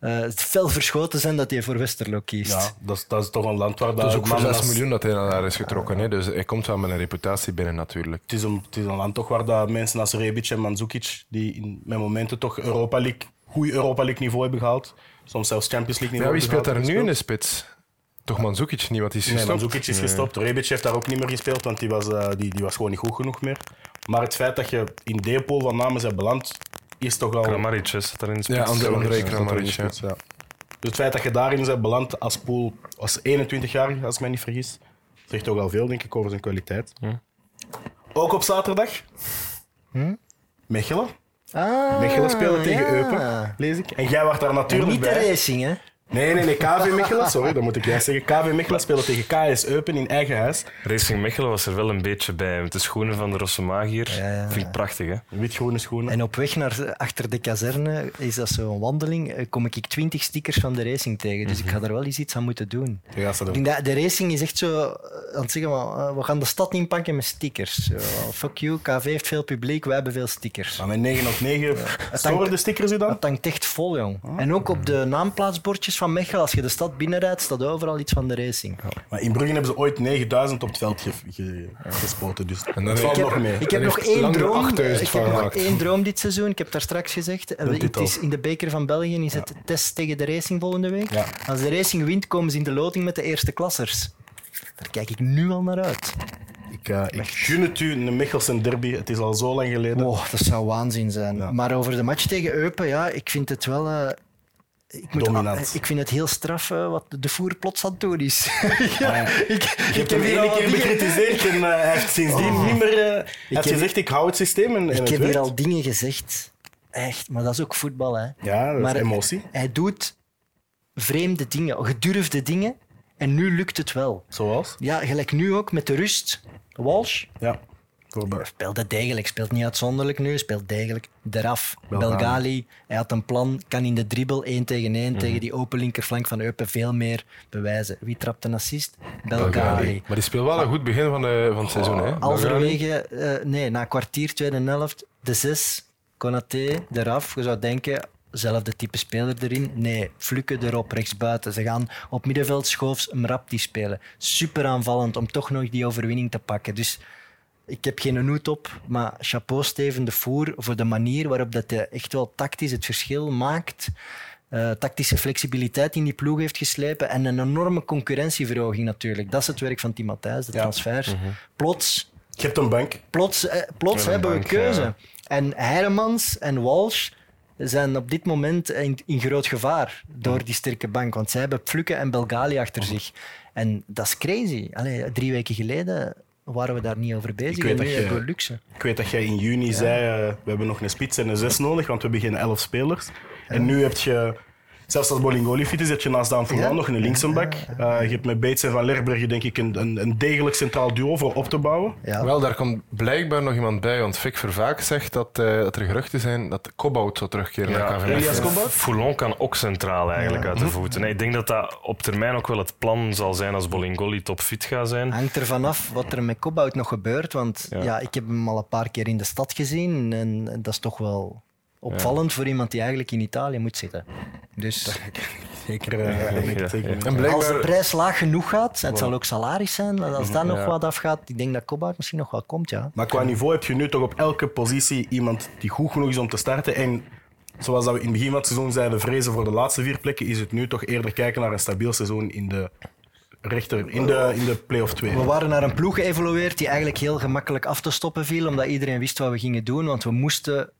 het fel verschoten zijn dat hij voor Westerlo kiest. Ja, dat is, dat is toch een land waar dat is ook voor mannen 6 als- miljoen dat hij naar daar is getrokken. Hè? Dus hij komt wel met een reputatie binnen natuurlijk. Het is, een, het is een land toch waar dat mensen als Rebic en Mandzukic, die in, met momenten toch Europa League, goed Europa League niveau hebben gehaald, soms zelfs Champions League Ja, niveau wie speelt daar nu in de spits? Toch Mandzukic niet, want die is Nee, gestopt. Mandzukic is gestopt. Rebic heeft daar ook niet meer gespeeld, want die was, eh, die, die was gewoon niet goed genoeg meer. Maar het feit dat je in Deepol van namen zijn beland, is toch al... Kramaric erin Ja, André- André Ja, Kramaric. Dus het feit dat je daarin bent beland als pool, als 21-jarige, als ik mij niet vergis, zegt toch al veel, denk ik, over zijn kwaliteit. Ook op zaterdag. Mechelen. Ah, Mechelen spelen tegen ja. Eupen, lees ik. En jij was daar En natuurlijk niet de bij. racing, hè? Nee, nee, nee, KV Mechelen, sorry, dat moet ik juist zeggen. KV Mechelen spelen tegen KS Eupen in eigen huis. Racing Mechelen was er wel een beetje bij. Met de schoenen van de Rossemagier. Ja, ja, Vind ik prachtig, hè? Wit-groene schoenen. En op weg naar achter de kazerne is dat zo'n wandeling. eh, Kom ik 20 stickers van de racing tegen. Dus ik ga er wel eens iets aan moeten doen. Ja, dat Ik denk dat de racing is echt zo eh, aan het zeggen: van, eh, we gaan de stad inpakken met stickers. Zo, fuck you, KV heeft veel publiek, wij hebben veel stickers. Maar met 9 op 9 storen hangt- de stickers u dan? Dat hangt echt vol, jong. En ook op de naamplaatsbordjes van Mechelen, als je de stad binnenrijdt, staat overal iets van de racing. Maar in Brugge hebben ze ooit 9000 op het veld ge- ge- gespoten, dus dan het heeft- valt nog mee. ik heb nog één droom. 8000 Ik van heb nog gemaakt. één droom dit seizoen. Ik heb daar straks gezegd. eh, Het is in de beker van België is het test tegen de Racing volgende week. Ja. Als de Racing wint, komen ze in de loting met de eerste klassers. Daar kijk ik nu al naar uit. Ik, eh, ik gun het u, een Mechelse derby. Het is al zo lang geleden. Oh, dat zou waanzin zijn. Maar over de match tegen Eupen, ja, ik vind het wel. eh, ik, moet, Dominant. ik vind het heel straf eh, wat de voer plots aan het doen is. ja, ja. [LAUGHS] ik, ik heb hem één keer bekritiseerd en eh, hij heeft sindsdien niet meer... eh, hij heeft heb- gezegd, ik hou het systeem en, en Ik het heb hier al dingen gezegd. Echt, maar dat is ook voetbal, hè. Ja, dat is maar emotie. Hij doet vreemde dingen, gedurfde dingen. En nu lukt het wel. Zoals? Ja, gelijk nu ook met de rust. Walsh Ja. Voor speelde degelijk, speelt niet uitzonderlijk nu, speelt degelijk. Eraf, Belgali. Belgali, hij had een plan, kan in de dribbel 1 tegen 1 tegen die open linkerflank van Eupen veel meer bewijzen. Wie trapt een assist? Belgali. Maar die speelt wel een goed begin van, de, van het seizoen. Hè? Halverwege, eh, nee, na kwartier, tweede helft, de zes, Konaté eraf. Je zou denken, zelfde type speler erin. Nee, Fluke erop, rechtsbuiten. Ze gaan op middenveld Schoofs Mrapti spelen. Super aanvallend om toch nog die overwinning te pakken. Dus ik heb geen noet op, maar chapeau Steven de Voer voor de manier waarop dat hij echt wel tactisch het verschil maakt. Eh, tactische flexibiliteit in die ploeg heeft geslepen en een enorme concurrentieverhoging natuurlijk. Dat is het werk van Tim Matthijs, de Ja. transfers. Plots Je hebt een bank. plots, eh, plots hebben bank, we keuze. ja. En Heiremans en Walsh zijn op dit moment in, in groot gevaar door die sterke bank. Want zij hebben Fluke en Belgali achter zich. En dat is crazy. Allee, drie weken geleden waren we daar niet over bezig. Ik weet en dat je- hebben we luxe. Ik weet dat jij in juni zei, eh, we hebben nog een spits en een zes nodig, want we hebben geen elf spelers. En nu heb je, zelfs als Bolingoli fit is, heb je naast Daan Foulan Ja. nog een linksenbak. Eh, je hebt met Bates en Van Lerbergen denk ik een, een, een degelijk centraal duo voor op te bouwen. Ja. Wel, daar komt blijkbaar nog iemand bij, want Vic Vervaak zegt dat, eh, dat er geruchten zijn dat Kobout zou terugkeren naar KV Elias Mechelen. Kobout? Foulon kan ook centraal eigenlijk uit de voeten. Nee, ik denk dat dat op termijn ook wel het plan zal zijn als Bolingoli topfit gaat zijn. Hangt er vanaf wat er met Kobout nog gebeurt. Want ja. Ja. ik heb hem al een paar keer in de stad gezien. En, en dat is toch wel opvallend voor iemand die eigenlijk in Italië moet zitten. Dus Zeker, eh, als de prijs laag genoeg gaat, het zal ook salaris zijn, als dat nog wat afgaat, ik denk dat Kobout misschien nog wel komt, ja. Maar qua niveau heb je nu toch op elke positie iemand die goed genoeg is om te starten. En zoals dat we in het begin van het seizoen zeiden, vrezen voor de laatste vier plekken, is het nu toch eerder kijken naar een stabiel seizoen in de rechter, in de, in de play-off 2. We waren naar een ploeg geëvolueerd die eigenlijk heel gemakkelijk af te stoppen viel, omdat iedereen wist wat we gingen doen, want we moesten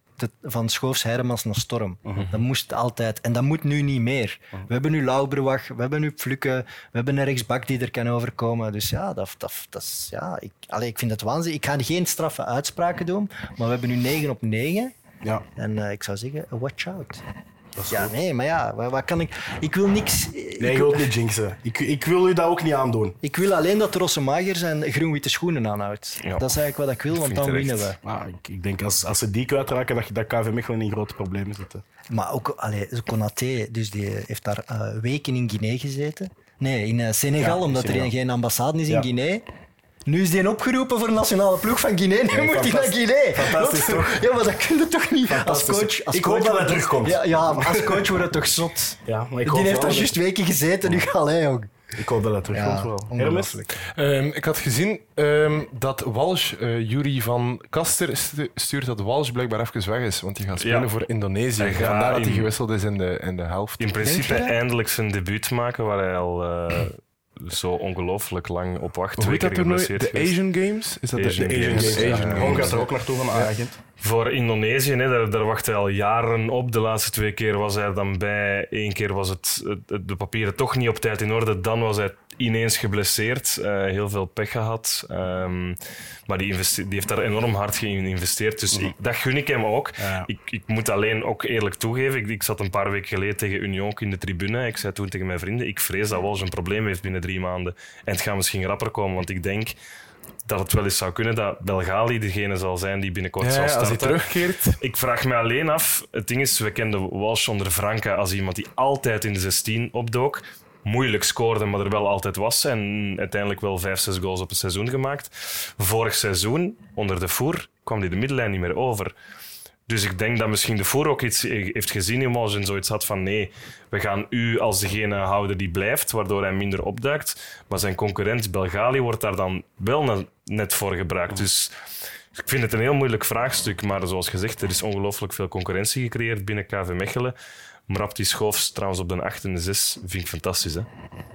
van Schoofs Hermans naar Storm. Dat moest altijd. En dat moet nu niet meer. We hebben nu Lauberbach, we hebben nu Fluke, we hebben een rechtsbak die er kan overkomen. Dus ja, dat, dat, dat is, ja ik, allee, ik vind het waanzin. Ik ga geen straffe uitspraken doen, maar we hebben nu 9 op 9. Ja. En eh, ik zou zeggen, watch out. Ja, nee, maar ja, wat, wat kan ik... Ik wil niks... Nee, ik, je wilt niet jinxen. Ik, ik wil u dat ook niet aandoen. ik wil alleen dat Rossemager zijn groen-witte schoenen aanhoudt. Ja. Dat is eigenlijk wat ik wil, want dan winnen we. Maar ik, ik denk als, als ze die kwijtraken, dat, dat KV Mechelen in grote problemen zitten. Maar ook, allee, Konaté, dus die heeft daar eh, weken in Guinea gezeten. Nee, in eh, Senegal, Ja, omdat er geen ambassade is Ja. in Guinea. Nu is die opgeroepen voor de nationale ploeg van Guinea. Nu Ja, moet hij naar. Guinea. Fantastisch, toch? [LAUGHS] Ja, maar dat kun je toch niet. Als coach, als Ik coach hoop dat hij terugkomt. Ja, ja, maar als coach wordt het toch zot. Ja, maar ik Die hoop heeft daar juist weken gezeten, nu ga hij ook. Ik hoop dat dat terugkomt. Ja, wel. Hermes? Ehm, ik had gezien ehm, dat Walsh, eh Jury van Kaster, stu- stuurt dat Walsh blijkbaar even weg is. Want die gaat spelen Ja. voor Indonesië. Hij gaat Vandaar dat hij gewisseld is in de, in de helft. In principe eindelijk zijn debuut maken, waar hij al eh, [CLEARS THROAT] zo ongelooflijk lang op wacht. Hoe Twee heet dat keer toernooi? geblesseerd De. Asian Games? Is dat Asian de Games, Asian Games. ja. Asian Games. gaat er ook naartoe van agent. Voor Indonesië, hè, daar, daar wacht hij al jaren op. De laatste twee keer was hij er dan bij. Eén keer was het, het- de papieren toch niet op tijd in orde. Dan was hij ineens geblesseerd. eh, heel veel pech gehad. Ehm, maar die, die heeft daar enorm hard in geïnvesteerd. Dus ik, dat gun ik hem ook. Ja. Ik, ik moet alleen ook eerlijk toegeven. Ik, ik zat een paar weken geleden tegen Union in de tribune. Ik zei toen tegen mijn vrienden: Ik vrees dat Walsh een probleem heeft binnen drie maanden. En het gaat misschien rapper komen, want ik denk dat het wel eens zou kunnen dat Belgali degene zal zijn die binnenkort Ja, zal als starten. hij terugkeert. Ik vraag me alleen af, het ding is, we kenden Walsh onder Franca als iemand die altijd in de 16 opdook. Moeilijk scoorde, maar er wel altijd was. En uiteindelijk wel 5, 6 goals op een seizoen gemaakt. Vorig seizoen, onder de voer, kwam hij de middenlijn niet meer over. Dus ik denk dat misschien de voor ook iets heeft gezien in Walsh en zoiets had van nee, we gaan u als degene houden die blijft, waardoor hij minder opduikt. Maar zijn concurrent Belgali wordt daar dan wel net voor gebruikt. Dus ik vind het een heel moeilijk vraagstuk, maar zoals gezegd, er is ongelooflijk veel concurrentie gecreëerd binnen KV Mechelen. Mrapti Schoofs trouwens op de 8 en de 6 vind ik fantastisch. Hè?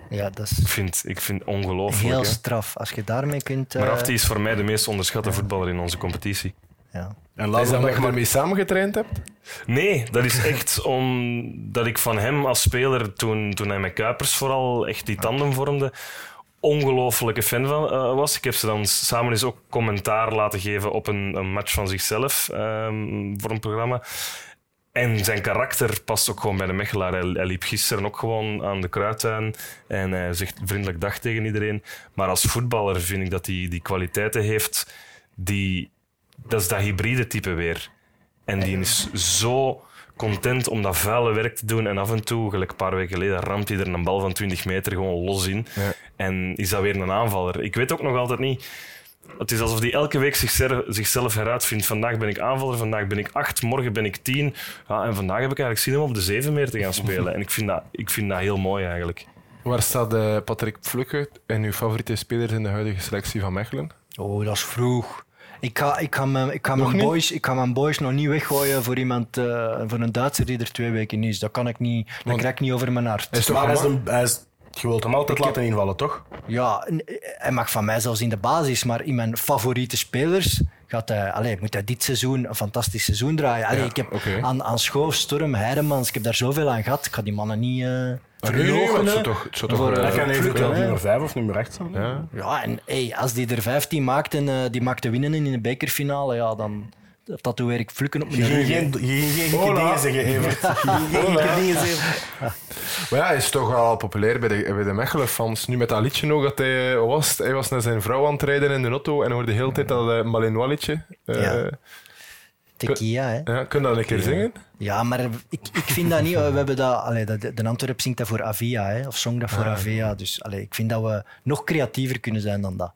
Ja, dat Ik is vind, ik vind ongelooflijk. heel straf. Als je daarmee kunt... Mrapti is voor mij de meest onderschatte voetballer in onze competitie. Ja. En Is laat dat je maar... ermee samengetraind hebt? Nee, dat is echt omdat ik van hem als speler, toen, toen hij met Kuipers vooral echt die tandem vormde, ongelofelijke fan van eh, was. Ik heb ze dan samen eens ook commentaar laten geven op een, een match van zichzelf ehm, voor een programma. En zijn karakter past ook gewoon bij de Mechelaar. Hij, hij liep gisteren ook gewoon aan de kruidtuin en hij zegt vriendelijk dag tegen iedereen. Maar als voetballer vind ik dat hij die kwaliteiten heeft die... Dat is dat hybride type weer. En die is zo content om dat vuile werk te doen. En af en toe, gelijk een paar weken geleden, ramt hij er een bal van 20 meter gewoon los in. Ja. En is dat weer een aanvaller. Ik weet ook nog altijd niet... Het is alsof hij elke week zichzelf, zichzelf heruitvindt. Vandaag ben ik aanvaller, vandaag ben ik acht, morgen ben ik tien. Ja, en vandaag heb ik eigenlijk zin om op de zeven meer te gaan spelen. En ik vind dat, ik vind dat heel mooi eigenlijk. Waar staat eh, Patrick Flukke en uw favoriete spelers in de huidige selectie van Mechelen? Oh, dat is vroeg. Ik ga, ik ga, mijn, ik ga, Nog mijn, niet? boys, ik ga mijn boys nog niet weggooien voor iemand, eh, voor een Duitser die er twee weken is. Dat kan ik niet, dat Want- krijg ik niet over mijn hart. Hij is toch Maar hij is een- hij is- je wilt hem altijd laten invallen, toch? Ja, hij mag van mij zelfs in de basis, maar in mijn favoriete spelers gaat hij, allee, moet hij dit seizoen een fantastisch seizoen draaien. Allee, Ja, ik heb aan, aan Schoof, Storm, Heidemans, ik heb daar zoveel aan gehad. Ik ga die mannen niet eh Nee, het verloochenen zou toch- het zou toch, voor, kan Fluke, eventueel nummer 5 of nummer 8 staan. Ja. Ja, en hey, als die er 15 maakt en eh, die maakt de winnen in de bekerfinale, ja, dan tatoeëer ik flukken op Je mijn rug. geen, je ging geen dingen zeggen, Evert. Je ging geen gekke dingen zeggen. Maar ja, hij is toch al populair bij de, bij de Mechelen-fans. Nu met dat liedje nog, dat hij, eh, was, het? hij was naar zijn vrouw aan het rijden in de auto en hoorde de hele tijd dat uh, Malinois liedje. Eh, Ja. Tequila, hè. ja, kun je dat een keer zingen? Ja, maar ik, ik vind dat niet. [LAUGHS] We hebben dat, allee, dat, de Antwerp zingt dat voor Avia, hè, of zong dat voor Avia. Dus allee, ik vind dat we nog creatiever kunnen zijn dan dat.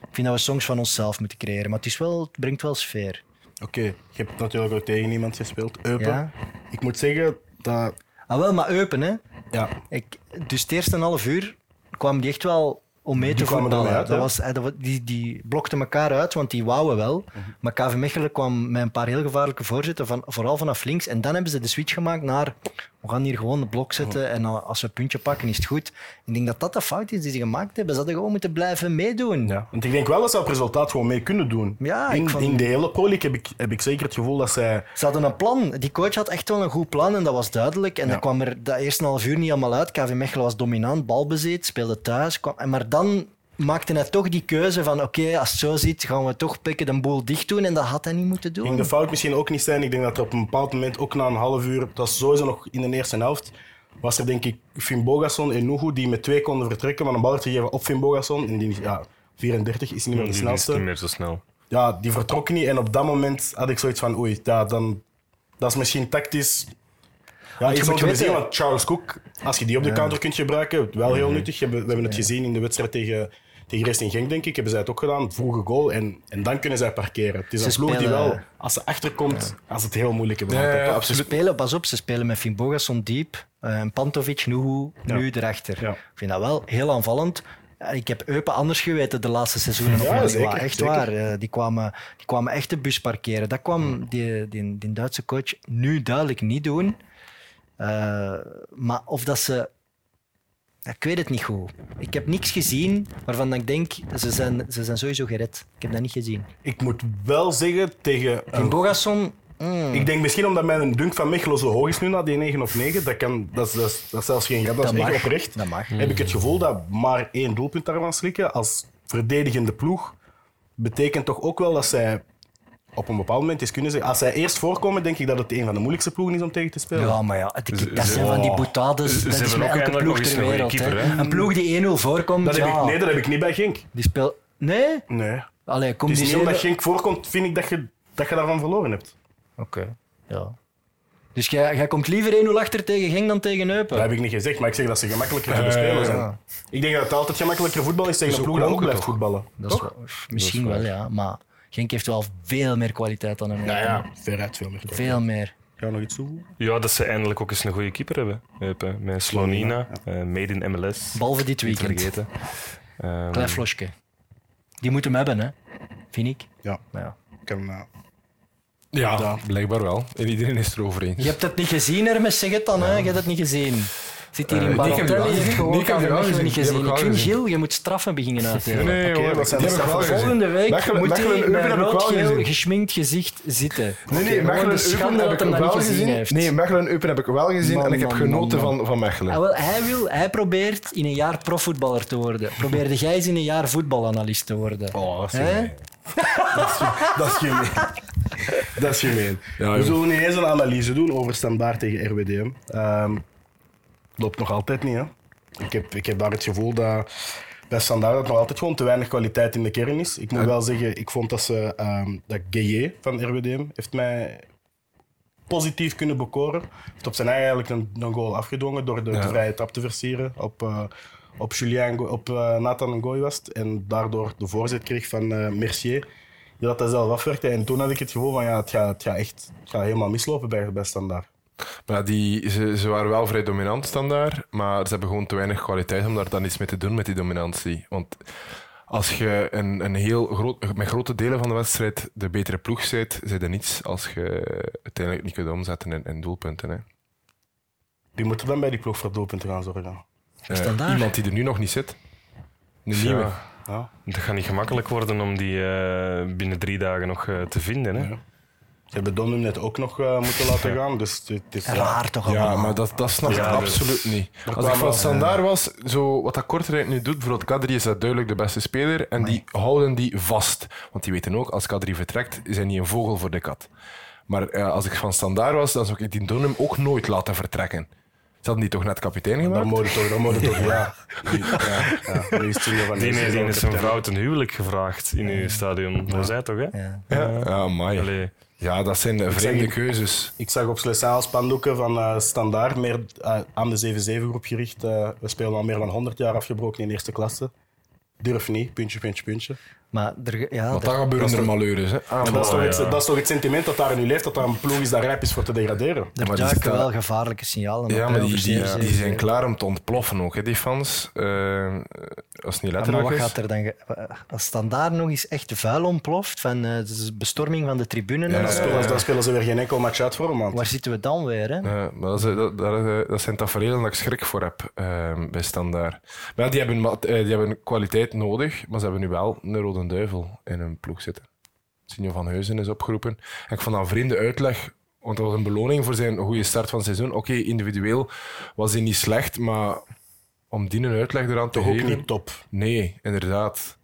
Ik vind dat we songs van onszelf moeten creëren, maar het, is wel, het brengt wel sfeer. Oké, je hebt natuurlijk ook tegen iemand gespeeld, Eupen. Ja. Ik moet zeggen dat... Ah, wel, maar Eupen, hè. Ja, Ik, dus het eerste half uur kwam die echt wel om mee te voetballen. uit, dat was, eh, dat die, die blokten elkaar uit, want die wouden wel. Maar KV Mechelen kwam met een paar heel gevaarlijke voorzetten, van, vooral vanaf links. En dan hebben ze de switch gemaakt naar, we gaan hier gewoon de blok zetten en als we een puntje pakken is het goed. Ik denk dat dat de fout is die ze gemaakt hebben. Ze hadden gewoon moeten blijven meedoen. ja. Want ik denk wel dat ze op resultaat gewoon mee kunnen doen. Ja, in, vond- in de hele Pro League heb ik, heb ik zeker het gevoel dat zij... Ze hadden een plan. Die coach had echt wel een goed plan en dat was duidelijk. En Ja. dan kwam er dat eerste half uur niet allemaal uit. KV Mechelen was dominant, balbezit, speelde thuis. kwam- en maar dan maakte hij toch die keuze van oké, als het zo zit, gaan we toch pikken de boel dicht doen. En dat had hij niet moeten doen. Ging de fout misschien ook niet zijn. Ik denk dat er op een bepaald moment, ook na een half uur, dat was sowieso nog in de eerste helft, was er denk ik Finn Bogason en Nuhu die met twee konden vertrekken, maar een bal werd gegeven op Finn Bogason. En die, ja, 34 is niet meer de Die is snelste. niet meer zo snel. Ja, die vertrok niet. En op dat moment had ik zoiets van, oei, ja, dan, dat is misschien tactisch... Ja, iets moet te bezien, want Charles Cook, als je die op de counter kunt gebruiken, wel heel nuttig. We hebben, we hebben het gezien in de wedstrijd tegen, tegen Racing Genk, denk ik. Hebben zij het ook gedaan, vroege goal. En, en dan kunnen zij parkeren. Het is Ze een ploeg die wel, als ze achterkomt, als het heel moeilijk hebben. Ja, Ze absoluut. spelen, pas op, ze spelen met Finn Bogason diep, eh, Pantovic, Nuhu, nu erachter. Ja. Ik vind dat wel heel aanvallend. Eh, Ik heb Eupen anders geweten de laatste seizoenen. nog Ja, zeker, echt zeker. waar. Eh, Die kwamen, die kwamen echt de bus parkeren. Dat kwam die, die, die Duitse coach nu duidelijk niet doen. Eh, maar of dat ze... Ik weet het niet goed. Ik heb niks gezien waarvan ik denk, ze zijn, ze zijn sowieso gered. Ik heb dat niet gezien. Ik moet wel zeggen, tegen... Een- Bogason... mm, ik denk misschien omdat mijn dunk van Mechelen zo hoog is nu, na die 9 op 9, dat, kan, dat, is, dat, is, dat is zelfs geen grap, dat, Dat is echt mag. oprecht. Dat mag. Heb ik het gevoel dat maar één doelpunt daarvan slikken als verdedigende ploeg, betekent toch ook wel dat zij op een bepaald moment eens kunnen zeggen, als zij eerst voorkomen, denk ik dat het een van de moeilijkste ploegen is om tegen te spelen. Ja, maar ja, het, Ze- dat ze- zijn van die oh. boutades. Ze Dat is met elke ploeg ter wereld. keeper? Een ploeg die 1-0 voorkomt, dat heb ik, nee, dat heb ik niet bij Genk. die speelt... Nee? Nee. Allee, kom is die niet omdat Genk voorkomt, vind ik dat je, dat je daarvan verloren hebt. Oké, ja. Dus jij, jij komt liever 1-0 achter tegen Genk dan tegen Eupen? Dat heb ik niet gezegd, maar ik zeg dat ze gemakkelijker te bespelen zijn. ja. Ik denk dat het altijd gemakkelijker voetbal is tegen een ploeg dat ook blijft voetballen. Dat is wel- misschien wel, ja. Maar Genk heeft wel veel meer kwaliteit dan een Ja, ja, veruit veel meer. Veel meer. Ga je nog iets toevoegen? Ja, dat ze eindelijk ook eens een goede keeper hebben. Eupen. Met Slonina, eh, made in MLS. Behalve dit Niet weekend. vergeten. Ehm, Klein Floschke. Die moet hem hebben, hè. Vind ik. Ja, Maar ja. ik kan... eh, Ja, Ja. blijkbaar wel. En iedereen is erover eens. Je hebt het niet gezien, Hermes, zeg het dan. Hè? Je hebt het niet gezien. Zit hier Eh, in die heb je gezien. Die heb wel gezien. Ik vind. Gil, je moet straffen beginnen. Nee, zijn heb ik wel straffen? gezien. Volgende week Mechelen- moet Mechelen hij met heb ik een wel rood geel gezien. geschminkt gezicht zitten. Nee, nee, gewoon Mechelen de Eupen schande heb dat ik hem dat wel gezien. Nee, Mechelen Eupen heb ik wel gezien en ik heb genoten van, van Mechelen. Ah, wel, hij, wil, hij probeert in een jaar profvoetballer te worden. Probeerde jij eens in een jaar voetbalanalist te worden? Oh, dat is Hè? gemeen. Dat is gemeen. Dat is gemeen. Ja, We zullen niet eens een analyse doen over standaard tegen RWDM. Ehm loopt nog altijd niet, hè. Ik heb, ik heb daar het gevoel dat bij standaard dat nog altijd gewoon te weinig kwaliteit in de kern is. Ik moet wel zeggen, ik vond dat ze... ehm dat Gueye van RWDM heeft mij positief kunnen bekoren. Heeft op zijn eigen eigenlijk een, een goal afgedwongen door de, Ja. de vrije trap te versieren op, eh, op, Julien, op eh, Nathan. En daardoor de voorzet kreeg van eh, Mercier. Die dat dat zelf afwerkte. En toen had ik het gevoel van ja, het gaat, het gaat echt het gaat helemaal mislopen bij, bij Standaard. Maar die, ze, ze waren wel vrij dominant standaard, maar ze hebben gewoon te weinig kwaliteit om daar dan iets mee te doen met die dominantie. Want als je een, een heel groot, met grote delen van de wedstrijd de betere ploeg zit, zit er niets als je uiteindelijk niet kunt omzetten in, in doelpunten. Hè. Wie moet er dan bij die ploeg voor doelpunten gaan zorgen? Standaard. iemand die er nu nog niet zit. Een nieuwe. Ja, het gaat niet gemakkelijk worden om die eh, binnen drie dagen nog eh, te vinden. Hè? Ja. Ze hebben Donum net ook nog eh, moeten laten gaan. Dus het is, Raar toch Ja, allemaal. maar dat, dat snap ik Ja, dus- absoluut niet. Als ik van standaard was, zo, wat dat Kortrijk nu doet, bijvoorbeeld Kadri is dat duidelijk de beste speler en die houden die vast. Want die weten ook, als Kadri vertrekt, is hij niet een vogel voor de kat. Maar eh, als ik van standaard was, dan zou ik die Donum ook nooit laten vertrekken. Ze hadden die toch net kapitein Dan gemaakt? moet het toch, dan moet het toch, [LAUGHS] ja. Die- ja, ja. Nu is van Die, die is zijn vrouw ten huwelijk gevraagd in uw stadion. Dat zei toch, hè? Ja. Ja, ja, amai. Allee, ja, dat zijn de vreemde keuzes. Ik zag op Slessaal spandoeken van eh, Standaard, meer eh, aan de 7-7-groep gericht. Eh, we spelen al meer dan 100 jaar afgebroken in eerste klasse. Durf niet, puntje, puntje, puntje. Maar er, ja, Want er- dan gebeuren er malheures. Hè. Ah, En dat, is toch het, dat is toch het sentiment dat daar nu leeft, dat daar een ploeg is dat rijp is voor te degraderen. er maar duiken wel gevaarlijke signalen Ja, maar die, die, zijn klaar om te ontploffen ook, hè, die fans. Eh, als het niet Ja, maar letterlijk wat is. gaat er dan... ge- Als standaard nog eens echt vuil ontploft van eh, de bestorming van de tribune en Ja, Dan spelen, dan spelen ze weer geen enkel match uit voor een maand. waar zitten we dan weer? Hè? Ja, maar dat, is- dat, dat, dat zijn tafereelen dat ik schrik voor heb eh, bij Standaard. Maar die, hebben, eh, die hebben kwaliteit nodig, maar ze hebben nu wel een rode duivel in hun ploeg zitten. Sinjo van Heuzen is opgeroepen. En ik vond dat een vreemde uitleg, want dat was een beloning voor zijn goede start van het seizoen. Oké, individueel was hij niet slecht, maar om die een uitleg eraan te Toch ook geven. niet top. Nee, inderdaad.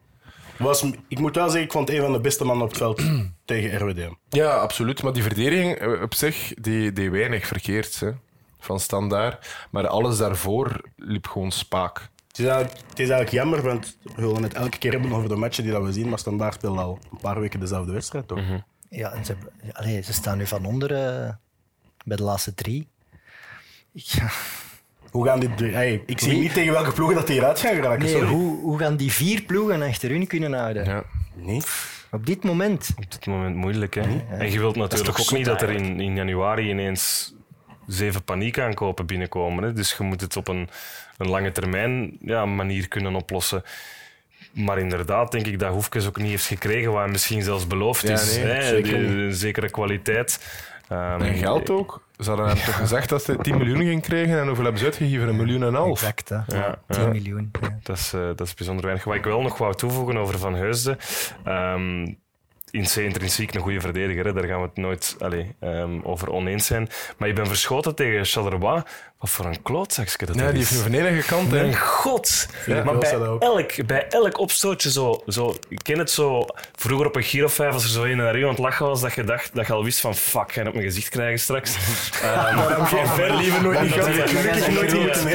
Was, ik moet wel zeggen, ik vond een van de beste mannen op het veld [CLEARS THROAT] tegen RWDM. Ja, absoluut. Maar die verdediging eh, op zich, die deed weinig verkeerd. Hè. Van standaard. Maar alles daarvoor liep gewoon spaak. Het is, eigenlijk, het is eigenlijk jammer, want we willen het elke keer hebben over de matchen die dat we zien, maar Standaard speelt al een paar weken dezelfde wedstrijd, toch? Ja, en ze, hebben- allee, ze staan nu van onder eh, bij de laatste drie. Ja. Hoe gaan die... drie- Hey, ik zie niet tegen welke ploegen dat die eruit gaan geraken, Nee, sorry. hoe, hoe gaan die vier ploegen achter hun kunnen houden? Ja. Nee. Op dit moment. Op dit moment moeilijk. Hè? En je wilt natuurlijk toch ook niet dat er in, in januari ineens zeven paniekaankopen binnenkomen. Hè? Dus je moet het op een, een lange termijn ja, manier kunnen oplossen. Maar inderdaad, denk ik dat Hoefkes ook niet heeft gekregen hij misschien zelfs beloofd Ja, is. nee, hè? zeker een zekere kwaliteit. Ehm, En geld ook. Ze hadden hem [LAUGHS] toch gezegd dat ze 10 miljoen gingen krijgen en hoeveel hebben ze uitgegeven? Een miljoen en een half. Exact, hè. Ja, 10 ja. miljoen. Ja. Dat is, eh, dat is bijzonder weinig. Wat ik wel nog wou toevoegen over Van Heusden. ehm, intrinsiek een goede verdediger, hè. daar gaan we het nooit ehm, over oneens zijn. Maar je bent verschoten tegen Charleroi. Voor een klootzakje dat Ja, dat die heeft een venenige kant. Hè. Mijn god. Ja, maar bij dat elk, bij elk opstootje zo, zo... Ik ken het zo... Vroeger op een Giro 5, als er zo een naar u aan het lachen was, dat je dacht, dat je al wist van fuck, ga je op mijn gezicht krijgen straks. [LAUGHS] Ehm, geen ver liever nooit niet gehad. Gelukkig nooit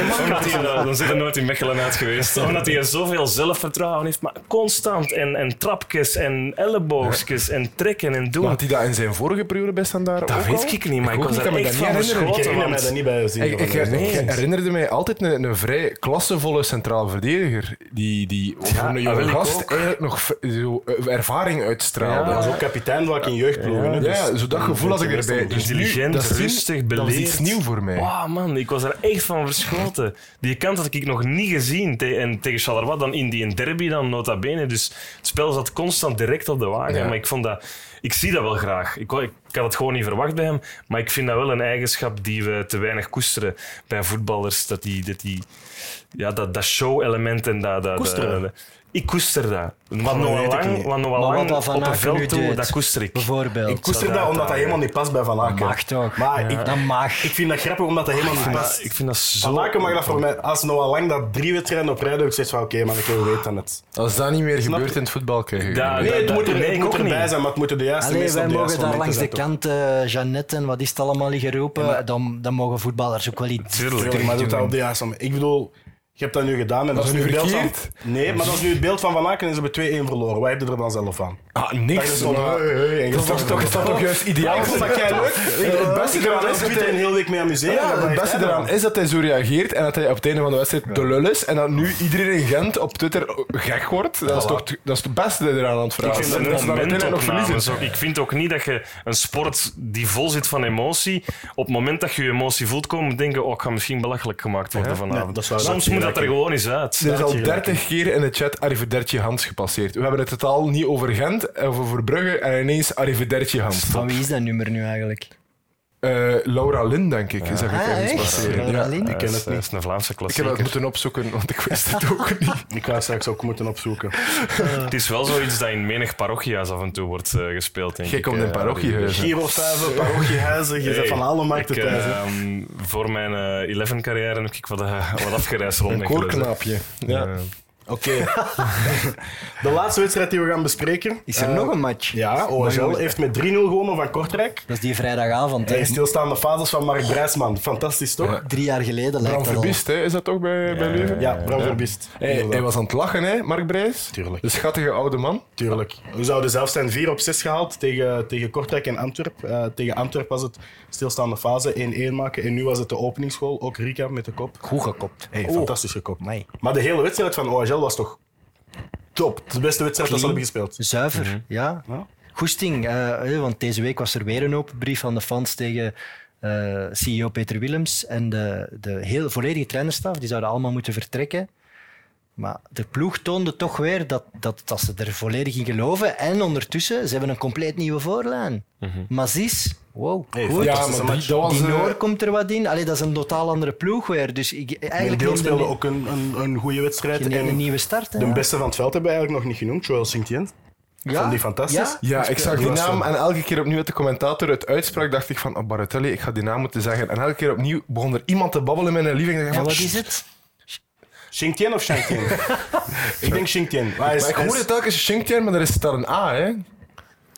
eh, Dan zit er nooit in Mechelen uit geweest. Omdat hij zoveel zelfvertrouwen heeft, maar constant. En, en trapjes en elleboogjes en trekken en doen. Maar had hij dat in zijn vorige periode bij Standaard dat ook weet ik niet, maar ik, was er me echt dat van niet herinneren. Ik herinner mij want- dat niet bij zien. Ik, herinnerde mij altijd een, een vrij klassevolle centraal verdediger. Die, die voor Ja, een dat jonge gast eigenlijk nog zo, eh, ervaring uitstraalde. Hij Ja, was ook kapitein vaak in jeugdploegen. hè, dus zo dat gevoel had ik erbij. Dus Intelligent, dat, is- rustig, dat was beleefd. iets nieuw voor mij. Wow, man, ik was er echt van verschoten. Die kant had ik nog niet gezien. Te- en tegen Charleroi dan in die derby dan nota bene. Dus het spel zat constant direct op de wagen. Ja. Maar ik vond dat... Ik zie dat wel graag. Ik, ik had het gewoon niet verwacht bij hem. Maar ik vind dat wel een eigenschap die we te weinig koesteren bij voetballers. Dat die... Dat die ja, dat, dat show-element en dat... dat Koesteren? dat- ik koester dat. Wat dat Noah weet Lang, wat Noah wat Lang dat Van op een veld deed, dat koester ik. Bijvoorbeeld. Ik koester Dat dat omdat dat uitdagen. helemaal niet past bij Van Aken. mag toch? Maar ik, Dat mag. ik vind dat grappig omdat dat helemaal niet past. Ik vind dat zo... Van Aken mag dat voor mij... Als Noah Lang dat drie wedstrijden op rij doet, ik zeg van oké, maar ik wil weten het. Als dat niet meer Snap gebeurt je? in het voetbal, krijg je Ja, Nee, het dat- moet, er, nee, moet erbij zijn, maar het moeten de juiste mensen wij mogen daar langs de kant, eh, Jeannette en wat is het allemaal liggen roepen. dan, mogen voetballers ook wel iets Tuurlijk. Maar doet dat op de juiste moment. Ik bedoel, je hebt dat nu gedaan en dat, is is nu het beeld van... Nee, maar dat is nu het beeld van Van Aken en ze hebben 2-1 verloren. Wat heb je er dan zelf van? Ah, niks. Dat is toch, toch juist ideaal? Ik vond dat jij leuk. het beste eraan er is dat hij- een hele week mee amuseren. Ja, maar het beste eraan is dat hij zo reageert en dat hij op het einde van de wedstrijd de lul is en dat nu iedereen in Gent op Twitter gek wordt. Dat is toch dat is het beste eraan aan het verhaal. Ik vind dat nog verliezen. Ik vind ook niet dat je een sport die vol zit van emotie, op het moment dat je je emotie voelt komen, denken, oh, ik ga misschien belachelijk gemaakt worden vanavond. Nee, dat is waar. Soms moet dat er gelijk gewoon eens uit. Er is al 30 keer in de chat Arrivederci Hans gepasseerd. We hebben het totaal niet over Gent of over Brugge en ineens Arrivederci Hans. Van wie is dat nummer nu eigenlijk? Eh, Laura Lin, denk ik, zag ik Ah, ergens echt? passeren. Laura Ja. Lin? Ik ken dat, het is, niet. is een Vlaamse Ik heb dat klassieker. moeten opzoeken, want ik wist het ook niet. [LAUGHS] Ik ga het straks ook moeten opzoeken. [LAUGHS] Het is wel zoiets dat in menig parochiehuis af en toe wordt eh, gespeeld, denk Jij ik. komt in eh, parochiehuizen. Girostuiven, parochiehuizen, je Hey, van alle markten eh, thuis. ehm, voor mijn eh 11-carrière heb ik wat, eh, wat afgereisd rond Een. Ja. Eh, Oké. [LAUGHS] de laatste wedstrijd die we gaan bespreken. Is er eh, nog een match? Ja, OHL heeft met 3-0 gewonnen van Kortrijk. Dat is die vrijdagavond. hè. En stilstaande fases van Mark Brijsman. Fantastisch, toch? Drie jaar geleden lijkt Bram dat al. Verbist, hè? is dat toch bij, bij Leuven? Ja, Bram Verbist. Hij, was aan het lachen, hè, Mark Brijs? Tuurlijk. De schattige oude man. Tuurlijk. We zouden zelfs zijn 4 op 6 gehaald tegen, tegen Kortrijk en Antwerp. Eh, tegen Antwerp was het stilstaande fase 1-1 maken. En nu was het de openingsgoal. Ook Rika met de kop. Goed gekopt. Hey, fantastisch gekopt. Amai. Maar de hele wedstrijd van OHL was toch top. De beste wedstrijd dat ze hebben gespeeld. Zuiver, ja. Ja. Goesting, eh, want deze week was er weer een open brief van de fans tegen eh, CEO Peter Willems en de, de heel volledige trainerstaf. Die zouden allemaal moeten vertrekken. Maar de ploeg toonde toch weer dat, dat, dat ze er volledig in geloven. En ondertussen, ze hebben een compleet nieuwe voorlijn. Mazis, wow, Hey, goed. ja, maar die- die, dat was... Die eh, Noor komt er wat in. Allee, dat is een totaal andere ploeg weer. Dus ik, eigenlijk Deel speelde een- ook een, een, een goede wedstrijd. En een nieuwe start. hè, de ja. beste van het veld hebben we eigenlijk nog niet genoemd. Joel Sint-Jen. Ja? vond die fantastisch. Ja? Ja, ik zag die naam en elke keer opnieuw dat de commentator het uitsprak, dacht ik van, oh, Baratelli, ik ga die naam moeten zeggen. En elke keer opnieuw begon er iemand te babbelen met een liefde. En wat is het? Xingtian of Shangtian? [LAUGHS] ik denk Xingtian. Maar is- Maar ik hij hoor is- het telkens Shingtian, maar er is daar een A, hè?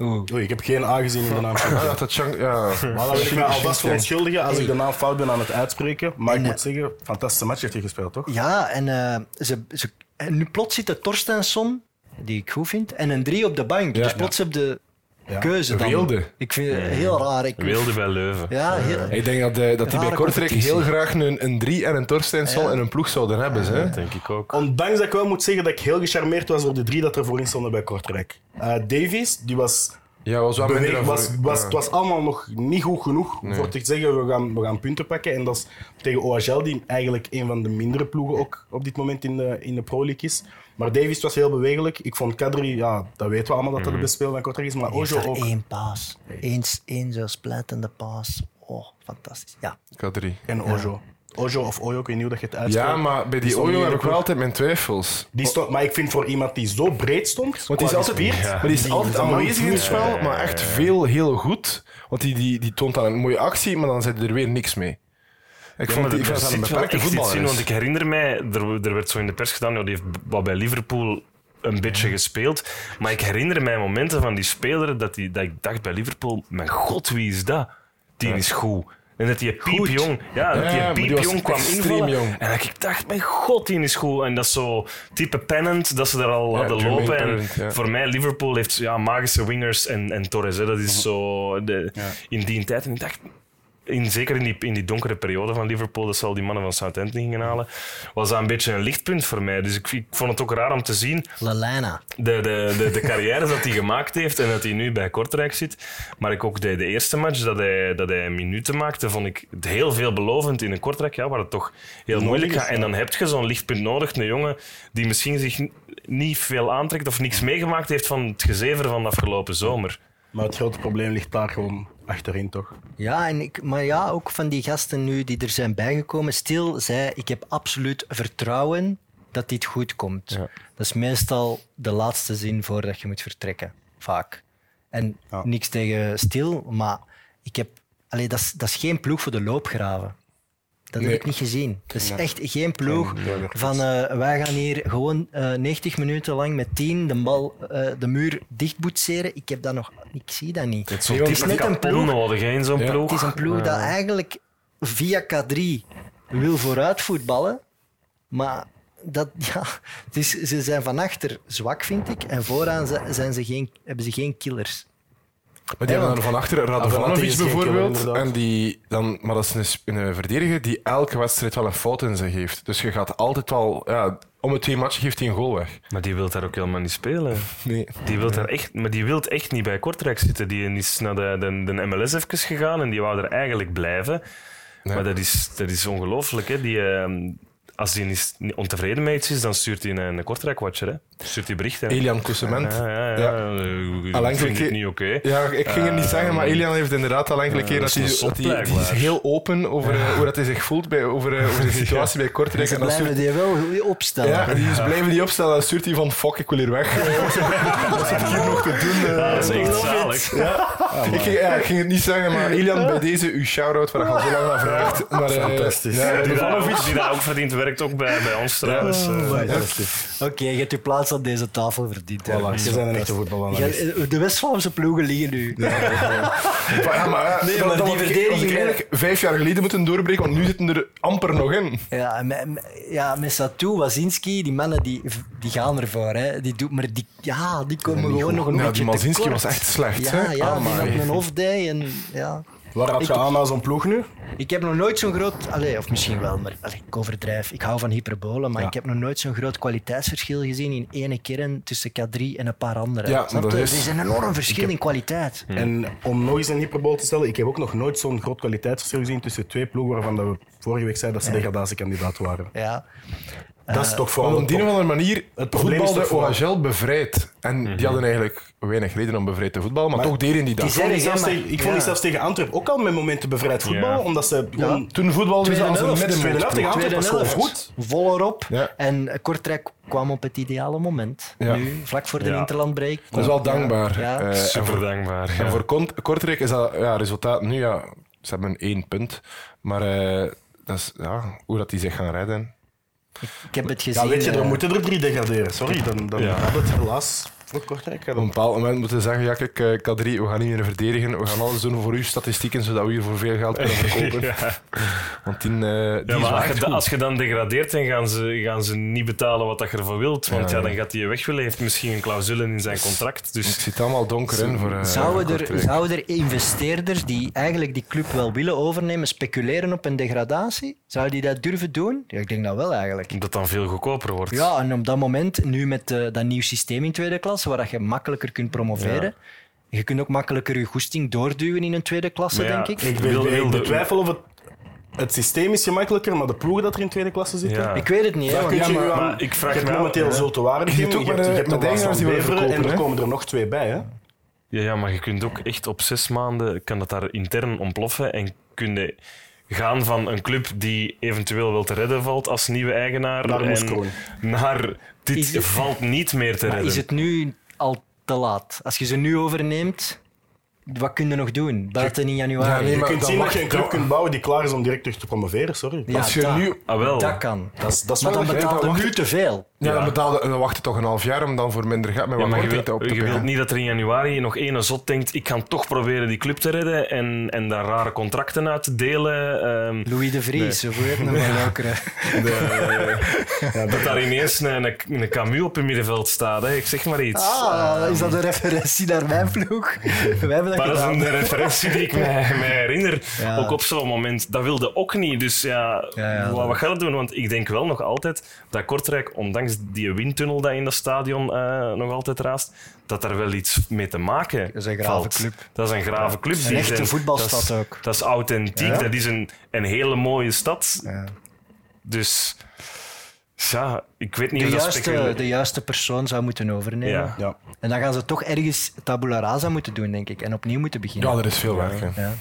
Oei, ik heb geen A gezien in de naam Ah, dat dat Shang... Ja. Maar dan wil ik me alvast verontschuldigen als ik de naam fout ben aan het uitspreken. Maar ik moet zeggen, fantastische match heeft hij gespeeld, toch? Ja, en, eh, ze, ze, en nu plots zit de Torstensson, die ik goed vind, en een drie op de bank. Ja. dus plots heb je Ja. keuze dan. Wilde. Ik vind het heel raar. Ik, Wilde bij Leuven. ja, heel, Ik denk dat, eh, dat die bij Kortrijk heel graag een, een 3 en een Torstensson Ja. en een ploeg zouden hebben. Hè? Denk ik ook. Ondanks dat ik wel moet zeggen dat ik heel gecharmeerd was door de drie dat er voorin stonden bij Kortrijk. Eh, Davies, die was Ja, was wel beweeg, was, was, ja. Het was allemaal nog niet goed genoeg voor te zeggen we gaan, we gaan punten pakken. En dat is tegen OHL, die eigenlijk een van de mindere ploegen ook op dit moment in de, in de Pro League is. Maar Davies was heel bewegelijk. Ik vond Kadri, ja, dat weten we allemaal dat dat de speler van Kortrijk is. Maar heeft Ojo ook. één paas. Eén, één zo splijtende paas. Oh, fantastisch. Ja. K3. En Ojo. Ojo of Ojo, ik weet niet hoe dat je het uitspreekt. Ja, maar bij die Ojo heb ik wel altijd mijn twijfels. Die stond, maar ik vind voor iemand die zo breed stond, Want die is altijd, maar die is altijd aanwezig in het spel, maar echt veel heel goed. Want die, die, die toont dan een mooie actie, maar dan zit er weer niks mee. Ik vond, die, ik een beperkte voetballer want ik herinner mij, er, er werd zo in de pers gedaan, ja, die heeft wat bij Liverpool een beetje gespeeld. Maar ik herinner mij momenten van die speler dat, die, dat ik dacht bij Liverpool, mijn god, wie is dat? Die is goed. En dat die piepjong, ja, dat Ja, die piepjong kwam invallen. jong. En dat ik dacht, mijn god, die is goed. En dat is zo type Pennant, dat ze er al Ja, hadden lopen. En Pennant, ja. voor mij, Liverpool heeft ja, magische wingers en, en Torres. Hè. Dat is zo de, in die tijd. En ik dacht, in, zeker in die, in die donkere periode van Liverpool, dat ze al die mannen van Southampton gingen halen, was dat een beetje een lichtpunt voor mij. Dus ik, ik vond het ook raar om te zien de, de, de, de carrière dat hij gemaakt heeft en dat hij nu bij Kortrijk zit. Maar ik ook de, de eerste match dat hij, dat hij minuten maakte, vond ik het heel veelbelovend in een Kortrijk, ja, waar het toch heel moeilijk gaat. En dan heb je zo'n lichtpunt nodig, een jongen die misschien zich niet veel aantrekt of niks meegemaakt heeft van het gezever van de afgelopen zomer. Maar het grote probleem ligt daar gewoon achterin, toch? Ja, en ik, maar ja, ook van die gasten nu die er zijn bijgekomen. Stil zei, ik heb absoluut vertrouwen dat dit goed komt. Dat is meestal de laatste zin voordat je moet vertrekken. Vaak. En Ja. niks tegen stil, maar ik heb... Allee, dat, is, dat is geen ploeg voor de loopgraven. Dat Nee. heb ik niet gezien. Dat is echt geen ploeg van eh, wij gaan hier gewoon eh 90 minuten lang met 10 de bal, eh, de muur dicht boetseren. Ik heb dat nog... Ik zie dat niet. Het is het net een ploeg. nodig hè, in zo'n Ja. ploeg. Het is een ploeg dat eigenlijk via K3 wil vooruit voetballen, maar dat, [LAUGHS] ja, het is, ze zijn van achter zwak, vind ik, en vooraan zi- zijn ze geen, hebben ze geen killers. Maar die Ja, hebben dan van achter Radovanovic bijvoorbeeld. En die, dan, maar dat is een, een verdediger die elke wedstrijd wel een fout in zich heeft. Dus je gaat altijd wel... Ja, om het twee matchen geeft hij een goal weg. Maar die wil daar ook helemaal niet spelen. [LAUGHS] Nee. Die wil daar echt, maar die wil echt niet bij Kortrijk zitten. Die is naar de, de, de MLS even gegaan en die wou er eigenlijk blijven. Maar dat is, dat is ongelooflijk. Hè? Die, ehm, als hij niet ontevreden met iets is, dan stuurt hij een, een Kortrijk-watcher. hè. Stuurt hij berichten. Elian Coussement. Ja, ja, ja. Ja. Eh, Ik vind niet oké. Ja, ik ging het niet zeggen, maar Elian heeft inderdaad al enkele keer dat hij, een dat hij, die is heel open over eh, hoe dat hij zich voelt bij, over, eh, over de [LAUGHS] situatie bij Kortrijk. Ze blijven stuurt, die wel opstellen. ja, die is blijven die opstellen. Dan stuurt hij van fuck, ik wil hier weg. Wat [LAUGHS] zit ik hier nog te doen? eh? Ja, dat is echt zalig. ik, ging, ja, ik ging het niet zeggen, maar Elian, bij deze uw shout-out, waar ik al zo lang naar vraagt. Maar, eh, Fantastisch. Ja, Die daar, Radovanovic- ook, die daar ook verdient, werkt ook bij, bij ons trouwens. Eh, Oké, je hebt je plaats op deze tafel verdiend. hè. Voilà, je zijn een echte De West-Vlaamse ploegen liggen nu. Ja, [LAUGHS] maar, ja, Nee, maar dan die verdediging- eigenlijk vijf jaar geleden moeten doorbreken, want nu zitten er amper nog in. Ja, met, ja, met Satou, Wazinski, die mannen die, die gaan ervoor. Hè. Die doet, maar die, ja, die komen gewoon nog een Ja, beetje die Mazinski tekort. was echt slecht. Ja, hè? ja die Amai. had een off-day. En, ja. Waar had je Ik- aan zo'n ploeg nu? Ik heb nog nooit zo'n groot... Allee, of misschien wel, maar allee, ik overdrijf. Ik hou van hyperbolen, maar Ja. ik heb nog nooit zo'n groot kwaliteitsverschil gezien in ene kern tussen K3 en een paar anderen. Ja, Snap is- Er is een enorm verschil in kwaliteit. En om nog eens een hyperbool te stellen, ik heb ook nog nooit zo'n groot kwaliteitsverschil gezien tussen twee ploegen waarvan dat we vorige week zeiden dat ze degradatiekandidaat waren. Ja. Dat is toch vooral Want op de die top. of andere manier Het toch vooral- OHL bevrijd. En die hadden eigenlijk weinig reden om bevrijd te voetballen, maar, Maar toch deden die dat. het Ik vond die Ik vond die ja. zelfs tegen Antwerpen ook al met momenten bevrijd voetballen, Ja. omdat ze gewoon... Toen voetbalden ze als een helft tegen middenmoot. Antwerpen was gewoon goed. vol erop. Ja. En Kortrijk kwam op het ideale moment. Ja. Nu, vlak voor de Ja. interlandbreak. Dat is wel dankbaar. Ja. Eh, Super voor, dankbaar. en ja. voor Kortrijk is dat ja, resultaat nu, ja, ze hebben één punt. Maar eh, dat is, ja, hoe dat die zich gaan redden. Ik heb het gezien. Ja, weet je, eh, er moeten er drie degraderen. Sorry, dan, dan Ja. had het helaas Kortrijk. Op een bepaald moment moeten ze zeggen, ja kijk, eh, K3, we gaan niet meer verdedigen, we gaan alles doen voor uw statistieken, zodat we hier voor veel geld kunnen [LAUGHS] verkopen. Ja. Want die, eh, die Ja, is maar wel als echt je, da- goed. als je dan degradeert, dan gaan ze, gaan ze niet betalen wat dat je ervoor wilt. Want Ja, dan gaat hij weg willen. Hij heeft misschien een clausule in zijn contract. Ik Dus zie het allemaal donker in voor eh, Zouden er, Kortrijk. zouden er investeerders die eigenlijk die club wel willen overnemen, speculeren op een degradatie? Zouden die dat durven doen? Ja, ik denk dat wel eigenlijk. dat dan veel goedkoper wordt. Ja, en op dat moment, nu met eh, dat nieuw systeem in tweede klasse, waar dat je makkelijker kunt promoveren, je kunt ook makkelijker je goesting doorduwen in een tweede klasse, denk ik. Ik, Wil- ik betwijfel of het, het systeem is gemakkelijker, maar de ploegen dat er in tweede klasse zitten... Ja. Ik weet het niet, hè, je Ja, u maar- aan- maar ik vraag je hebt me af- momenteel. Zulte Waregem, Je je hebt ook hebt, met je hebt de Waasland Beveren en er komen er nog twee bij. Hè? Ja, ja, maar je kunt ook echt op zes maanden kan dat daar intern ontploffen en kun je gaan van een club die eventueel wel te redden valt als nieuwe eigenaar Naar en naar dit het- valt niet meer te Maar redden. is het nu al te laat? Als je ze nu overneemt, wat kun je nog doen? Buiten in januari. Ja, nee, Je kunt dan zien dat je een club kunt bouwen die klaar is om direct terug te promoveren. Sorry. Ja, Als je dat, nu- Ah, wel. dat kan. Dat is, dat is Maar wel dan een- betaal dan je wacht- nu te veel. Ja, Ja. Dan, betaalde, dan wacht je toch een half jaar om dan voor minder geld met Ja, wat maar je, wil, op te je wilt niet dat er in januari nog ene zot denkt ik ga toch proberen die club te redden en, en daar rare contracten uit te delen. ehm, Louis de Vries, of hoe heet het maar de, [LAUGHS] dat daar ineens een, een, een Camus op het middenveld staat. Hè. Ik zeg maar iets. Ah, is dat een referentie naar mijn ploeg? [LAUGHS] Wij hebben dat Maar dat is een referentie die ik mij, mij herinner. Ja. Ook op zo'n moment. Dat wilde ook niet. Dus ja, Ja, ja, wat, wat het doen? Want ik denk wel nog altijd dat Kortrijk, ondanks die windtunnel dat in dat stadion eh, nog altijd raast, dat daar wel iets mee te maken Dat is een grave valt. club. Dat is een grave club. Een Die echte zijn- voetbalstad dat is- ook. Dat is authentiek. Ja. Dat is een, een hele mooie stad. Ja. Dus ja, ik weet niet De, of dat juiste, de juiste persoon zou moeten overnemen. Ja. Ja. En dan gaan ze toch ergens tabula rasa moeten doen, denk ik. En opnieuw moeten beginnen. Ja, er is veel werk. Ja.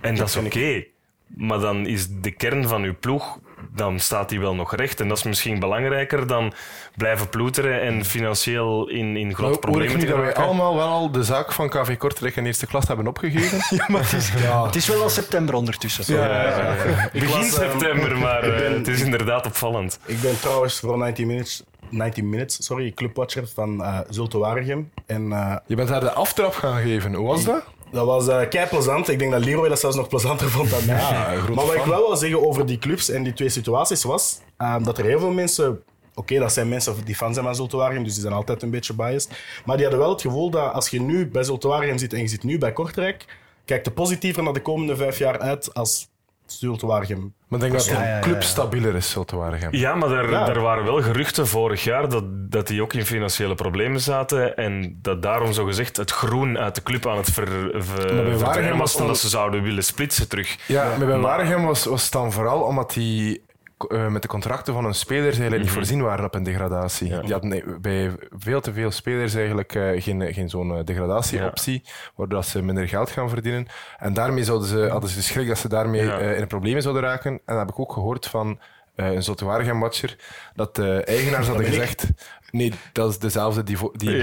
En dat is oké. Maar dan is de kern van uw ploeg, dan staat die wel nog recht. En dat is misschien belangrijker dan blijven ploeteren en financieel in, in grote Nou, hoor ik problemen nu te dat wij allemaal wel al de zaak van KV Kortrijk in eerste klas hebben opgegeven? [LAUGHS] Ja, maar het is, [LAUGHS] het is wel al september ondertussen. Ja, ja, ja, ja. Begin was, ehm, september, maar eh, ben- het is inderdaad opvallend. Ik ben trouwens voor 90 Minutes, 90 minutes sorry, clubwatcher van eh Zulte Waregem. En eh, Je bent daar de aftrap gaan geven. Hoe was dat? Dat was eh kei plezant. Ik denk dat Leroy dat zelfs nog plezanter vond dan [LAUGHS] mij. Ja, maar wat ik wel wil zeggen over die clubs en die twee situaties was eh, dat er heel veel mensen. Oké, dat zijn mensen die fan zijn van Zulte Waregem, dus die zijn altijd een beetje biased. Maar die hadden wel het gevoel dat als je nu bij Zulte Waregem zit en je zit nu bij Kortrijk, kijkt er positiever naar de komende vijf jaar uit als Zulte Waregem. Maar ik denk dat de Ja, ja, ja, club stabieler is, Zulte Waregem. Ja, maar er, Ja. er waren wel geruchten vorig jaar dat, dat die ook in financiële problemen zaten. En dat daarom zogezegd het groen uit de club aan het ver, ver, verdwijnen was, omdat ze zouden willen splitsen terug. Ja, maar bij Waregem was, was het dan vooral omdat die eh, met de contracten van hun spelers eigenlijk niet voorzien waren op een degradatie. Die hadden nee, bij veel te veel spelers eigenlijk eh, geen, geen zo'n eh, degradatieoptie, waardoor ze minder geld gaan verdienen. En daarmee zouden ze, hadden ze de schrik dat ze daarmee in problemen zouden raken. En dat heb ik ook gehoord van eh, een Zotte Waregem-watcher, dat de eigenaars hadden gezegd... Nee, dat is dezelfde die... die [LAUGHS]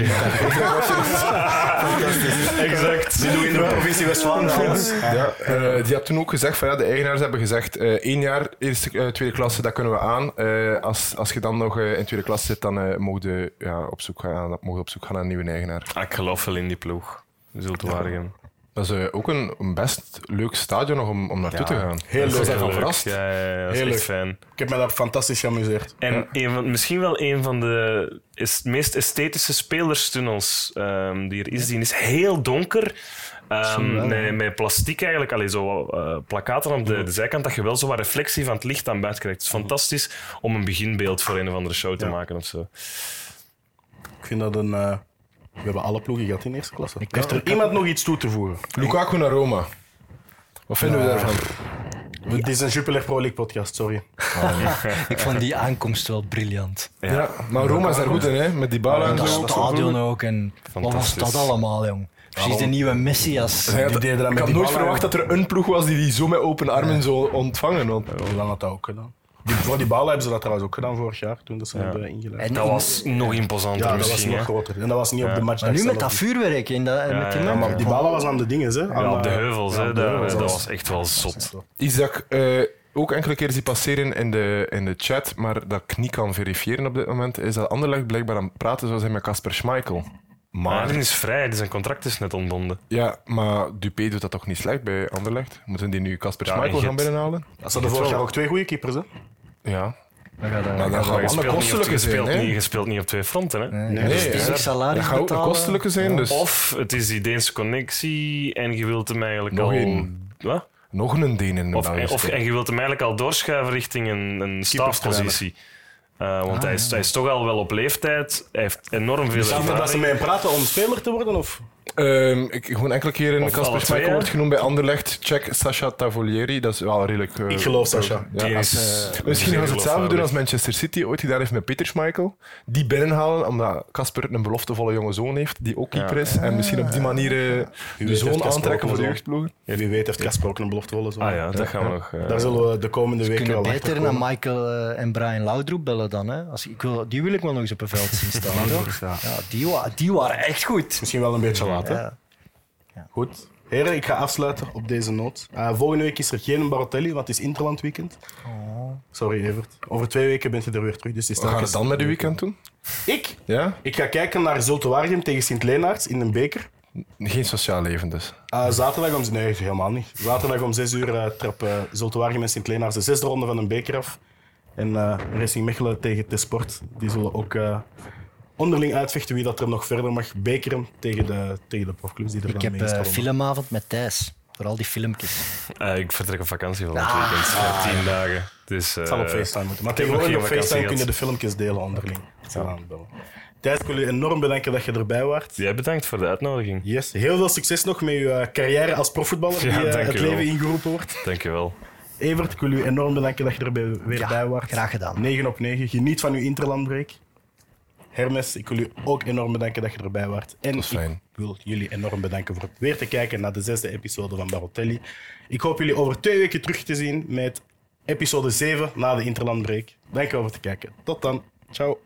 Exact. Die doen in de provincie West-Vlaanderen. Ja, eh, die had toen ook gezegd van ja, de eigenaars hebben gezegd eh, één jaar eerste, eh, tweede klasse, dat kunnen we aan. Eh, als, als je dan nog in tweede klasse zit, dan eh mogen je ja, op, zoek gaan, mogen op zoek gaan naar een nieuwe eigenaar. Ah, ik geloof wel in die ploeg. Waregem. Dat is eh, ook een, een best leuk stadion nog om, om naartoe te gaan. heel leuk. verrast. Ja, ja, ja, dat is Heel echt leuk. fijn. Ik heb me daar fantastisch geamuseerd. En een van, misschien wel een van de es- meest esthetische spelerstunnels ehm, die er is. Die is heel donker. ehm, met, met plastic eigenlijk, allee, zo eh, plakaten op de, de zijkant, dat je wel zo wat reflectie van het licht aan buiten krijgt. Het is fantastisch om een beginbeeld voor een of andere show te Ja. maken of zo. Ik vind dat een... eh, we hebben alle ploegen gehad in eerste klasse. Ik Heeft kan- er iemand nog iets toe te voegen? Lukaku naar Roma. Wat vinden we Ja. daarvan? Het is een Jupiler Pro League podcast, sorry. Ik vond die aankomst wel briljant. Ja. maar Roma is daar goed in, hè? met die balen en dat zo. stadion ook. En wat was Fantastisch. dat allemaal, jong? Precies de nieuwe Messias. Ja, Die deden dat ik had nooit verwacht dat er een ploeg was die die zo met open armen zou ontvangen. Want Hoe lang had dat ook gedaan? Die, voor die balen hebben ze dat trouwens ook gedaan vorig jaar, toen dat ze hebben ingeleid. En Dat was nog imposanter Ja, dat was misschien. nog hè. groter. En dat was niet op de match. Maar nu met dat vuurwerk dat, met die. Maar die balen was aan de dingen, hè? Ja, Aan, op de eh, heuvels, ja, hè, op de dat, heuvels, dat was- was echt wel zot. Isaac, eh, ook enkele keer zie passeren in de, in de chat, maar dat ik niet kan verifiëren op dit moment, is dat Anderlecht blijkbaar aan het praten zou zijn met Casper Schmeichel. Maar hij is vrij, dus zijn contract is net ontbonden. ja, maar Dupé doet dat toch niet slecht bij Anderlecht? Moeten die nu Casper Ja, Schmeichel gaan binnenhalen? Dat hadden vorig jaar ook twee goede keepers, hè? Ja. Dan gaat dat- dat gaat je wel een speelt, niet op, kostelijke je, zijn, speelt niet, je speelt niet op twee fronten. Hè? Nee, Nee, dus dat salaris gaat ook een kostelijke zijn, dus Of het is die Deense connectie en je wilt hem eigenlijk Nog al... één. Wat? nog een Deen in de Of, of, en je wilt hem eigenlijk al doorschuiven richting een, een stafpositie. Eh, want hij, is, hij is toch al wel op leeftijd. Hij heeft enorm veel Samen dat ze ervaring. met hem praten om speler te worden? Of? Ehm, ik gewoon enkele keren Of alle Casper Schmeichel wordt genoemd bij Anderlecht. Check Sacha Tavolieri, dat is wel redelijk... eh, Ik geloof Sacha. Ja, als- is Misschien gaan ze hetzelfde doen als. Manchester City ooit gedaan heeft met Peter Schmeichel. Die binnenhalen, omdat Casper een beloftevolle jonge zoon heeft, die ook keeper is. En misschien op die manier eh, weet de zoon aantrekken voor de een zoon? jeugdploegen. Wie weet heeft Casper ook een beloftevolle zoon. Ah ja, dat gaan we nog... eh, Daar zullen we de komende We weken wel beter naar. Michael eh, en Brian Laudroep bellen dan. Hè? Als, ik wil, die wil ik wel nog eens op een veld zien staan. Ja. Ja, die, wa- die waren echt goed. Misschien wel een beetje hè? Ja. Goed. Heren, ik ga afsluiten op deze noot. Eh, volgende week is er geen Barotelli, want het is Interland weekend. Sorry, Evert. Over twee weken bent je er weer terug. Dus het is Wat gaan we telkens- dan met de weekend doen? Ik? Ja? Ik ga kijken naar Zulte Waregem tegen Sint-Leenaerts in een beker. Geen sociaal leven dus. Eh, zaterdag om... Nee, helemaal niet. Zaterdag om 6 uur uh, trappen Zulte Waregem en Sint-Leenaerts de zesde ronde van een beker af. En eh, Racing Mechelen tegen de Sport. Die zullen ook eh, onderling uitvechten wie dat er nog verder mag bekeren tegen de, tegen de profclubs die er Ik dan heb eh, instromen. filmavond met Thijs. Voor al die filmpjes. eh, ik vertrek op vakantie van het Ah. weekend. Ja, tien dagen. Dus, Het zal op eh, FaceTime moeten. Maar tegenwoordig op FaceTime kun je de filmpjes delen onderling. Wel. Thijs, ik wil je enorm bedanken dat je erbij waart. Jij bedankt voor de uitnodiging. Yes. Heel veel succes nog met je carrière als profvoetballer Ja, die dank het je wel. leven ingeroepen wordt. Dankjewel. Evert, ik wil u enorm bedanken dat je er bij- weer Ja, bij waart. graag gedaan. 9 op 9. Geniet van uw interlandbreak. Hermes, ik wil u ook enorm bedanken dat je erbij waart. En was fijn. ik wil jullie enorm bedanken voor weer te kijken naar de zesde episode van Barotelli. Ik hoop jullie over twee weken terug te zien met episode 7 na de interlandbreak. Dank je wel voor het kijken. Tot dan. Ciao.